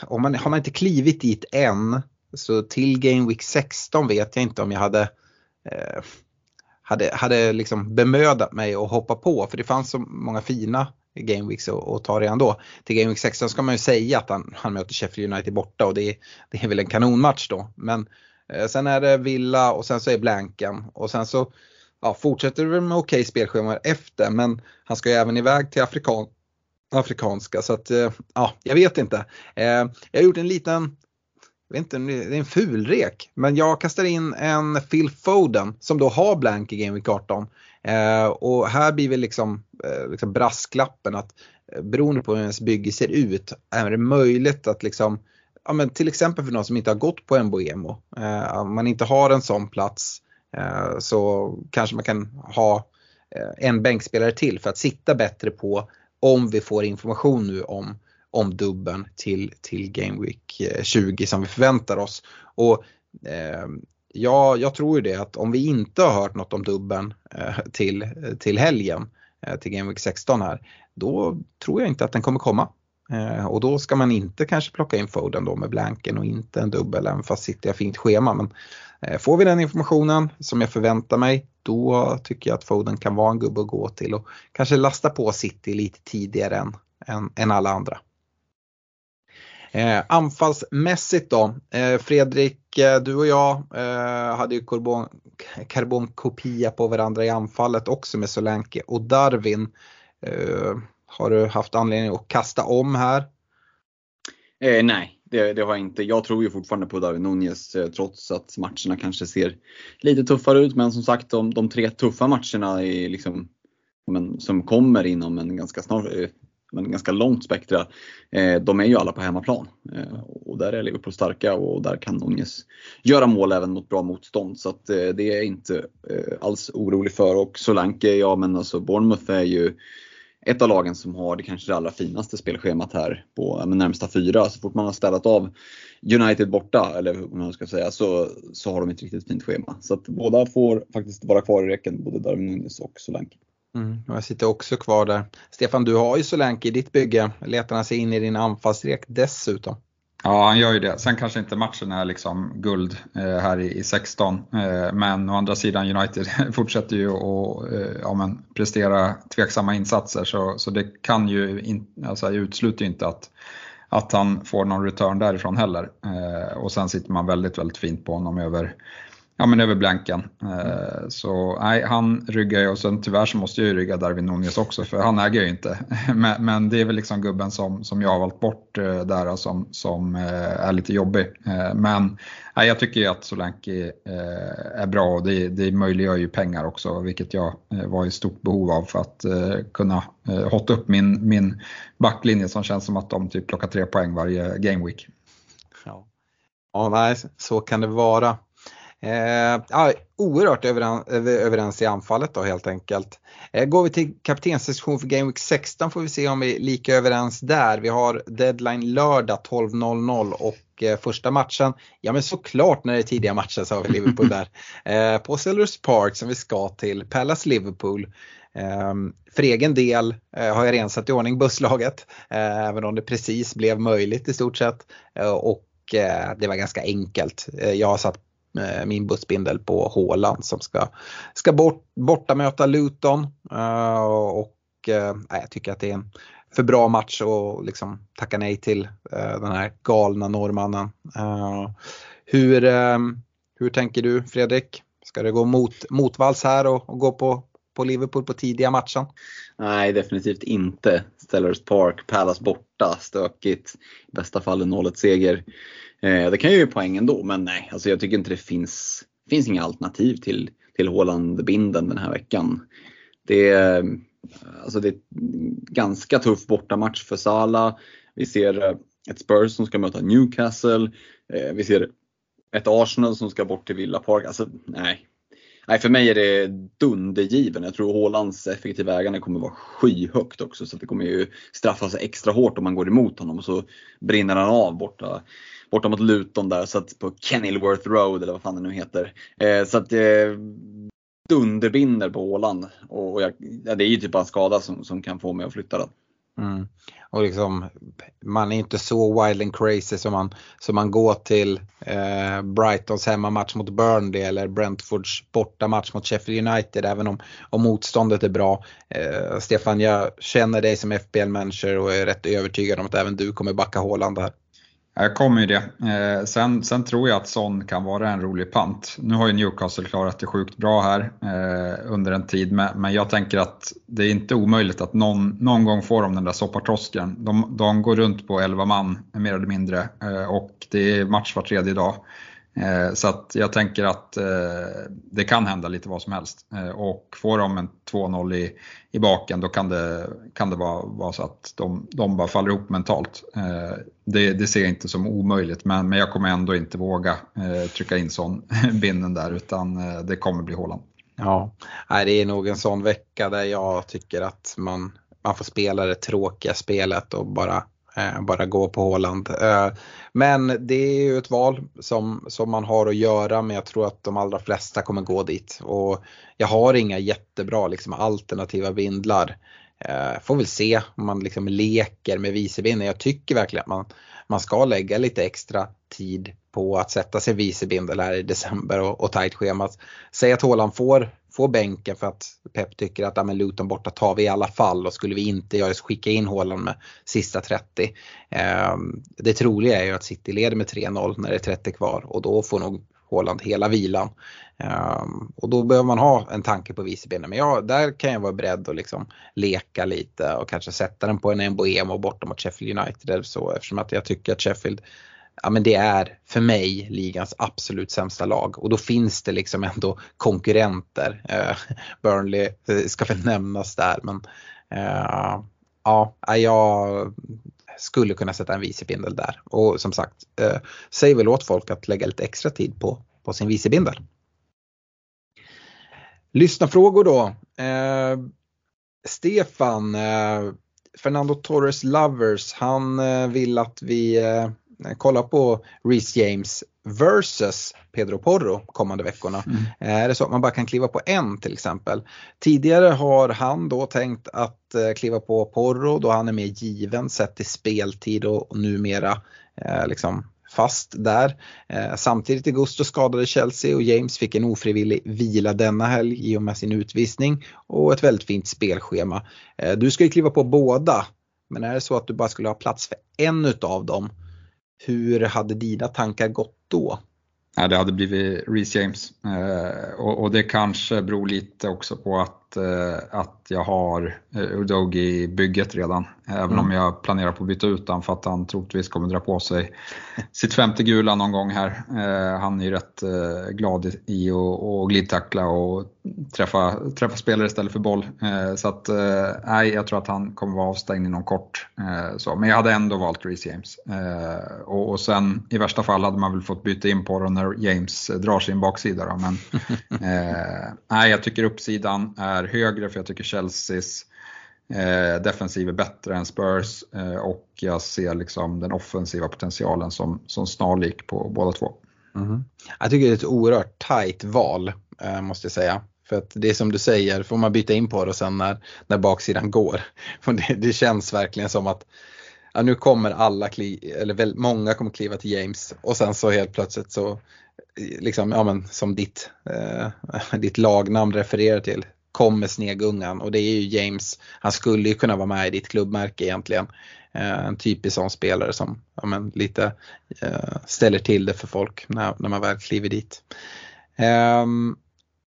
om man, har man inte klivit dit än, så till Game Week 16 vet jag inte om jag hade eh, hade, hade liksom bemödat mig att hoppa på för det fanns så många fina Game Weeks att ta redan då. Till Game Week 16 ska man ju säga att han, han möter Sheffield United borta och det, det är väl en kanonmatch då. Men Eh, sen är det Villa och sen så är Blanken och sen så ja, fortsätter det med okej spelschema efter men han ska ju även iväg till Afrikan afrikanska så att eh, ja, jag vet inte. Eh, jag har gjort en liten jag vet inte, det är en fulrek, men jag kastar in en Phil Foden som då har blank i Game Week 18. Eh, och här blir väl liksom, liksom brasklappen att beroende på hur ens bygge ser ut är det möjligt att liksom ja, men till exempel för någon som inte har gått på en Boemo, eh, om man inte har en sån plats eh, så kanske man kan ha eh, en bänkspelare till för att sitta bättre på om vi får information nu om, om dubben till, till Game Week eh, 20 som vi förväntar oss. Och eh, ja, jag tror ju det att om vi inte har hört något om dubben eh, till, till helgen, eh, till Game Week 16 här, då tror jag inte att den kommer komma. Eh, och då ska man inte kanske plocka in Foden då med blanken och inte en dubbel även fast City har fint schema. Men eh, Eh, får vi den informationen som jag förväntar mig då tycker jag att Foden kan vara en gubbe att gå till och kanske lasta på City lite tidigare än, än, än alla andra. Eh, anfallsmässigt då, eh, Fredrik, eh, du och jag eh, hade ju karbon, karbonkopia på varandra i anfallet också med Solanke och Darwin. Eh, har du haft anledning att kasta om här? Eh, nej, det, det, har jag inte. Jag tror ju fortfarande på David Nunez eh, trots att matcherna kanske ser lite tuffare ut. Men som sagt, de, de tre tuffa matcherna är liksom, men, som kommer inom en ganska snar, eh, men ganska långt spektra, eh, de är ju alla på hemmaplan. Eh, och där är Liverpool starka och där kan Nunez göra mål även mot bra motstånd. Så att, eh, det är jag inte eh, alls orolig för. Och Solanke, ja men alltså Bournemouth är ju ett av lagen som har det kanske det allra finaste spelschemat här på närmsta fyra. Så fort man har städat av United borta, eller hur man ska säga, så, så har de ett riktigt fint schema. Så att båda får faktiskt vara kvar i räcken, både Darwin Nunes och Solanke. Mm, jag sitter också kvar där. Stefan, du har ju Solanke i ditt bygge. Letar han sig in i din anfallsrek dessutom? Ja, han gör ju det. Sen kanske inte matchen är liksom guld eh, här i, i 16. Eh, men å andra sidan United fortsätter ju att eh, ja, men, prestera tveksamma insatser så, så det kan ju in, alltså, jag utesluter ju inte att, att han får någon return därifrån heller. Eh, och sen sitter man väldigt, väldigt fint på honom över Ja men över blanken. Eh, så nej, han ryggar ju och sen tyvärr så måste jag ju rygga Darwin Nunez också för han äger ju inte. Men, men, det är väl liksom gubben som, som jag har valt bort eh, där som, som eh, är lite jobbig. Men nej, jag tycker ju att Solanke är bra och det, det möjliggör ju pengar också vilket jag var i stort behov av för att kunna hotta upp min, min backlinje som känns som att de typ plockar tre poäng varje game week. Ja, ja nej, så kan det vara. Eh, oerhört överens, i anfallet då helt enkelt. Eh, går vi till kaptenssektion för Game Week 16 får vi se om vi är lika överens där. Vi har deadline lördag 12.00 och eh, första matchen, ja men såklart när det är tidiga matcher så har vi Liverpool där. Eh, på Sellers Park som vi ska till, Palace Liverpool. Um, för egen del uh, har jag redan satt i ordning busslaget, uh, även om det precis blev möjligt i stort sett. Uh, och det var ganska enkelt. Jag har satt Eh, Eh, min bussbindel på Håland som ska, ska bort, borta möta Luton. Eh, och eh, jag tycker att det är en för bra match att liksom tacka nej till den här galna norrmannen. hur, hur tänker du Fredrik? Ska det gå mot, motvalls här och, och gå på, på Liverpool på tidiga matchen? Nej, definitivt inte. Stellars Park, Palace borta, stökigt. I bästa fall en 0 seger. Eh, det kan ju ge poäng ändå, men nej, alltså jag tycker inte det finns, finns inga alternativ till, till Haaland-binden den här veckan. Det är, alltså det är ganska tuff bortamatch för Salah. Vi ser eh, ett Spurs som ska möta Newcastle. Eh, vi ser ett Arsenal som ska bort till Villa Park. Alltså, nej nej, för mig är det dundergiven. Jag tror Haalands effektiva ägande kommer vara skyhögt också så det kommer ju straffa sig extra hårt om man går emot honom och så brinner han av borta borta mot Luton där, så att på Kenilworth Road eller vad fan det nu heter. Eh, så att eh, dunderbinder på Åland. Och, och jag, ja, det är ju typ bara en skada som, som kan få mig att flytta den. Mm. Och liksom, man är inte så wild and crazy som man, som man går till eh, Brightons hemmamatch mot Burnley eller Brentfords bortamatch mot Sheffield United även om, om motståndet är bra. Eh, Stefan, jag känner dig som FBL-manager och är rätt övertygad om att även du kommer backa Håland här. Jag kommer ju det. Eh, sen, sen, tror jag att Son kan vara en rolig pant. Nu har ju Newcastle klarat det sjukt bra här eh, under en tid, men, men, jag tänker att det är inte omöjligt att någon, någon gång får de den där soppatrosken. De, de går runt på 11 man mer eller mindre eh, och det är match var tredje dag. Eh, så att jag tänker att eh, det kan hända lite vad som helst. Eh, och får de en 2-0 i, i baken då kan det, kan det vara, vara så att de, de bara faller ihop mentalt. Det, det ser jag inte som omöjligt men, men jag kommer ändå inte våga trycka in sån binden där utan det kommer bli Håland. Ja, det är nog en sån vecka där jag tycker att man, man får spela det tråkiga spelet och bara Eh, bara gå på Håland. Eh, men det är ju ett val som, som man har att göra men jag tror att de allra flesta kommer gå dit. Och jag har inga jättebra liksom, alternativa vindlar. Eh, får väl se om man liksom leker med vicebindel. Jag tycker verkligen att man, man ska lägga lite extra tid på att sätta sig vicebindel här i december och, och tajt schemat. Säg att Håland får få bänken för att Pep tycker att ja, men Luton borta tar vi i alla fall och skulle vi inte göra så skicka in Haaland med sista 30. Eh, det troliga är ju att City leder med 3-0 när det är 30 kvar och då får nog Haaland hela vilan. Eh, och då behöver man ha en tanke på vicebenen. Men ja, där kan jag vara beredd att liksom leka lite och kanske sätta den på en Mboemo borta mot Sheffield United eller så eftersom att jag tycker att Sheffield ja men det är för mig ligans absolut sämsta lag och då finns det liksom ändå konkurrenter. Eh, Burnley eh, ska väl nämnas där men eh, ja, eh, jag skulle kunna sätta en vicebindel där och som sagt, eh, säg väl åt folk att lägga lite extra tid på, på sin vicebindel. Lyssna frågor då. Eh, Stefan, eh, Fernando Torres Lovers, han eh, vill att vi eh, eh, kollar på Reece James versus Pedro Porro kommande veckorna. Mm. Är det så att man bara kan kliva på en till exempel? Tidigare har han då tänkt att eh, kliva på Porro då han är mer given sett till speltid och, och numera eh, liksom fast där. Eh, samtidigt i Gusto skadade Chelsea och James fick en ofrivillig vila denna helg i och med sin utvisning och ett väldigt fint spelschema. Eh, du ska ju kliva på båda men är det så att du bara skulle ha plats för en utav dem hur hade dina tankar gått då? Ja, det hade blivit Reece James eh, och, och, det kanske beror lite också på att, eh, att jag har eh, Udogi i bygget redan. Även mm. om jag planerar på att byta ut honom för att han troligtvis kommer dra på sig sitt femte gula någon gång här. Eh, han är ju rätt eh, glad i att glidtackla och träffa, träffa spelare istället för boll. Eh, så att, nej, jag tror att han kommer vara avstängd inom kort. Så. Men jag hade ändå valt Reece James. Och, och sen i värsta fall hade man väl fått byta in på det när James drar sin baksida. Då. Men nej, jag tycker uppsidan är högre för jag tycker Chelseas eh, defensiv är bättre än Spurs eh, och jag ser liksom den offensiva potentialen som, som snarlik på båda två. Mm. Jag tycker det är ett oerhört tajt val eh, måste jag säga. För att det är som du säger, får man byta in på det sen när, när baksidan går. För det, det känns verkligen som att ja, nu kommer alla, kli, eller väl, många kommer kliva till James och sen så helt plötsligt så, eh, liksom, ja men som ditt, eh, ditt lagnamn refererar till, kommer snegungan och det är ju James. Han skulle ju kunna vara med i ditt klubbmärke egentligen. Eh, en typisk sån spelare som ja, men, lite eh, ställer till det för folk när, när man väl kliver dit. Eh,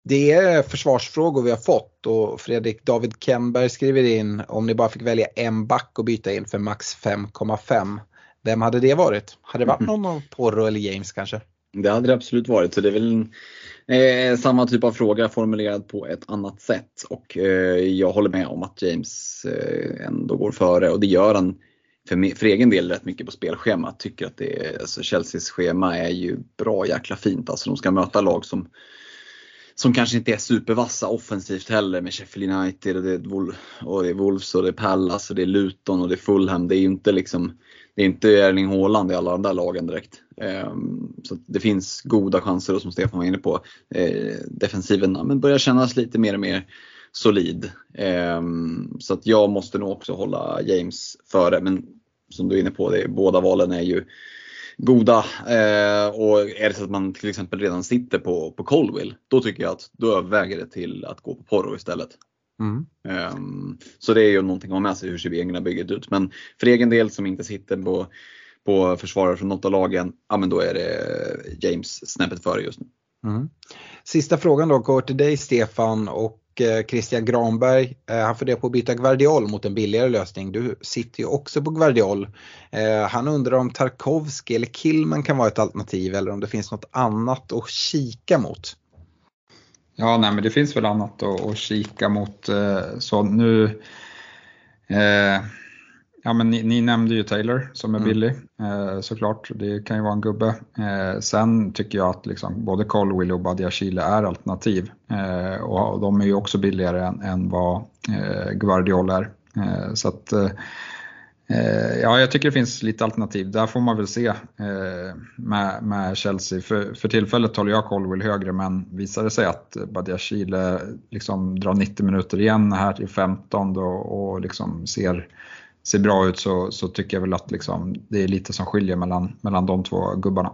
det är försvarsfrågor vi har fått och Fredrik David Kemberg skriver in om ni bara fick välja en back och byta in för max 5,5. Vem hade det varit? Hade det varit mm. någon av Porro eller James kanske? Det hade det absolut varit. Så det är väl Eh, samma typ av fråga formulerad på ett annat sätt och eh, jag håller med om att James eh, ändå går före och det gör han för, för egen del rätt mycket på spelschemat. Tycker att det är, alltså Chelseas schema är ju bra jäkla fint. Alltså de ska möta lag som som kanske inte är supervassa offensivt heller med Sheffield United och det är, Wolves och det är Pallas och det är Luton och det är Fulham. Det är ju inte liksom det är inte Erling Haaland i alla de där lagen direkt. Ehm, så det finns goda chanser då, som Stefan var inne på. Eh, defensiven men börjar kännas lite mer och mer solid. Ehm, så att jag måste nog också hålla James före. Men som du är inne på, det, båda valen är ju goda. Ehm, och är det så att man till exempel redan sitter på, på Colwill, då tycker jag att då överväger det till att gå på Porro istället. Mm. Um, så det är ju någonting att ha med sig, hur ser egna bygget ut. Men för egen del som inte sitter på, på försvarare från något av lagen, ja men då är det James snäppet före just nu. Mm. Sista frågan då går till dig Stefan och eh, Christian Granberg. Eh, han funderar på att byta Guardiol mot en billigare lösning. Du sitter ju också på Guardiol. Eh, han undrar om Tarkovski eller Killman kan vara ett alternativ eller om det finns något annat att kika mot. Ja, nej, men det finns väl annat att, att kika mot. Eh, så nu, eh, ja men ni, ni, nämnde ju Taylor som är mm. billig eh, såklart. Det kan ju vara en gubbe. Eh, sen tycker jag att liksom, både Colwill och Badiashile är alternativ. Eh, och de är ju också billigare än, än vad eh, Guardiol är. så att Eh, Eh, ja, jag tycker det finns lite alternativ. Där får man väl se eh, med, med Chelsea. För, för tillfället håller jag Colwell högre men visar det sig att Badiashile liksom drar 90 minuter igen här till 15 och, och liksom ser, ser bra ut så, så tycker jag väl att liksom, det är lite som skiljer mellan, mellan de två gubbarna.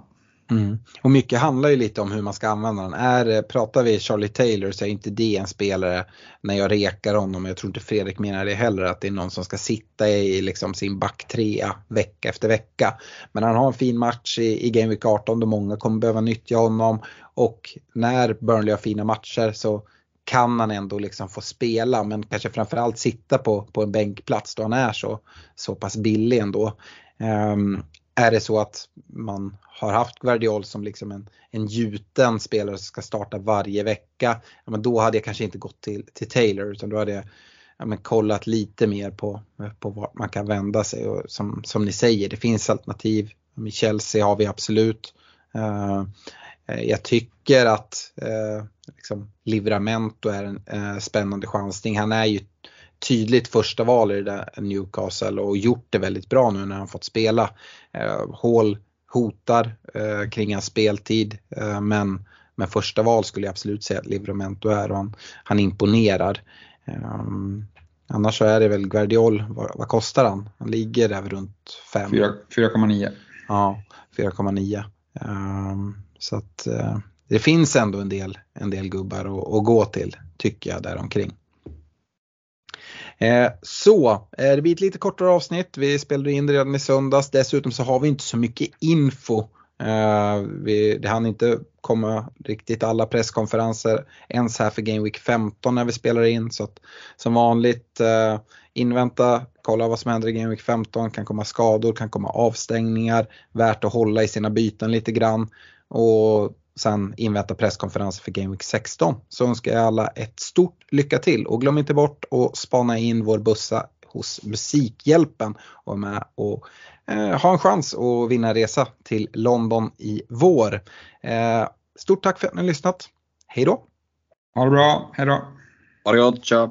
Mm. Och mycket handlar ju lite om hur man ska använda den. Är, eh, pratar vi Charlie Taylor så är inte det en spelare när jag rekar honom, jag tror inte Fredrik menar det heller, att det är någon som ska sitta i liksom sin backtrea vecka efter vecka. Men han har en fin match i, i Game Week 18 då många kommer behöva nyttja honom och när Burnley har fina matcher så kan han ändå liksom få spela men kanske framförallt sitta på, på en bänkplats då han är så, så pass billig ändå. Um, är det så att man har haft Guardiol som liksom en, en gjuten spelare som ska starta varje vecka, ja, men då hade jag kanske inte gått till, till Taylor utan då hade jag ja, men kollat lite mer på, på vart man kan vända sig. Och som, som ni säger, det finns alternativ. I Chelsea har vi absolut. Uh, jag tycker att uh, liksom Livramento är en uh, spännande chansning. Han är ju tydligt första val i det där Newcastle och gjort det väldigt bra nu när han fått spela. Hall hotar kring hans speltid men men första val skulle jag absolut säga att Livramento är och han, han imponerar. Um, annars så är det väl Guardiol, vad, vad, kostar han? Han ligger där runt 5. 4,9. Ja, 4,9. Um, ehm, så att uh, det finns ändå en del, en del gubbar att, att gå till tycker jag däromkring. Eh, så, eh, det blir ett lite kortare avsnitt. Vi spelade in det redan i söndags. Dessutom så har vi inte så mycket info eh, vi, det hann inte komma riktigt alla presskonferenser ens här för Game Week 15 när vi spelar in. Så att, som vanligt eh, invänta, kolla vad som händer i Game Week 15. Kan komma skador, kan komma avstängningar. Värt att hålla i sina byten lite grann. Och sen invänta presskonferenser för Game Week 16. Så önskar jag alla ett stort lycka till och glöm inte bort att spana in vår bussa hos Musikhjälpen och med och eh, ha en chans att vinna en resa till London i vår. Eh, stort tack för att ni har lyssnat. Hej då! Ha det bra, hej då! Ha det gott, tja!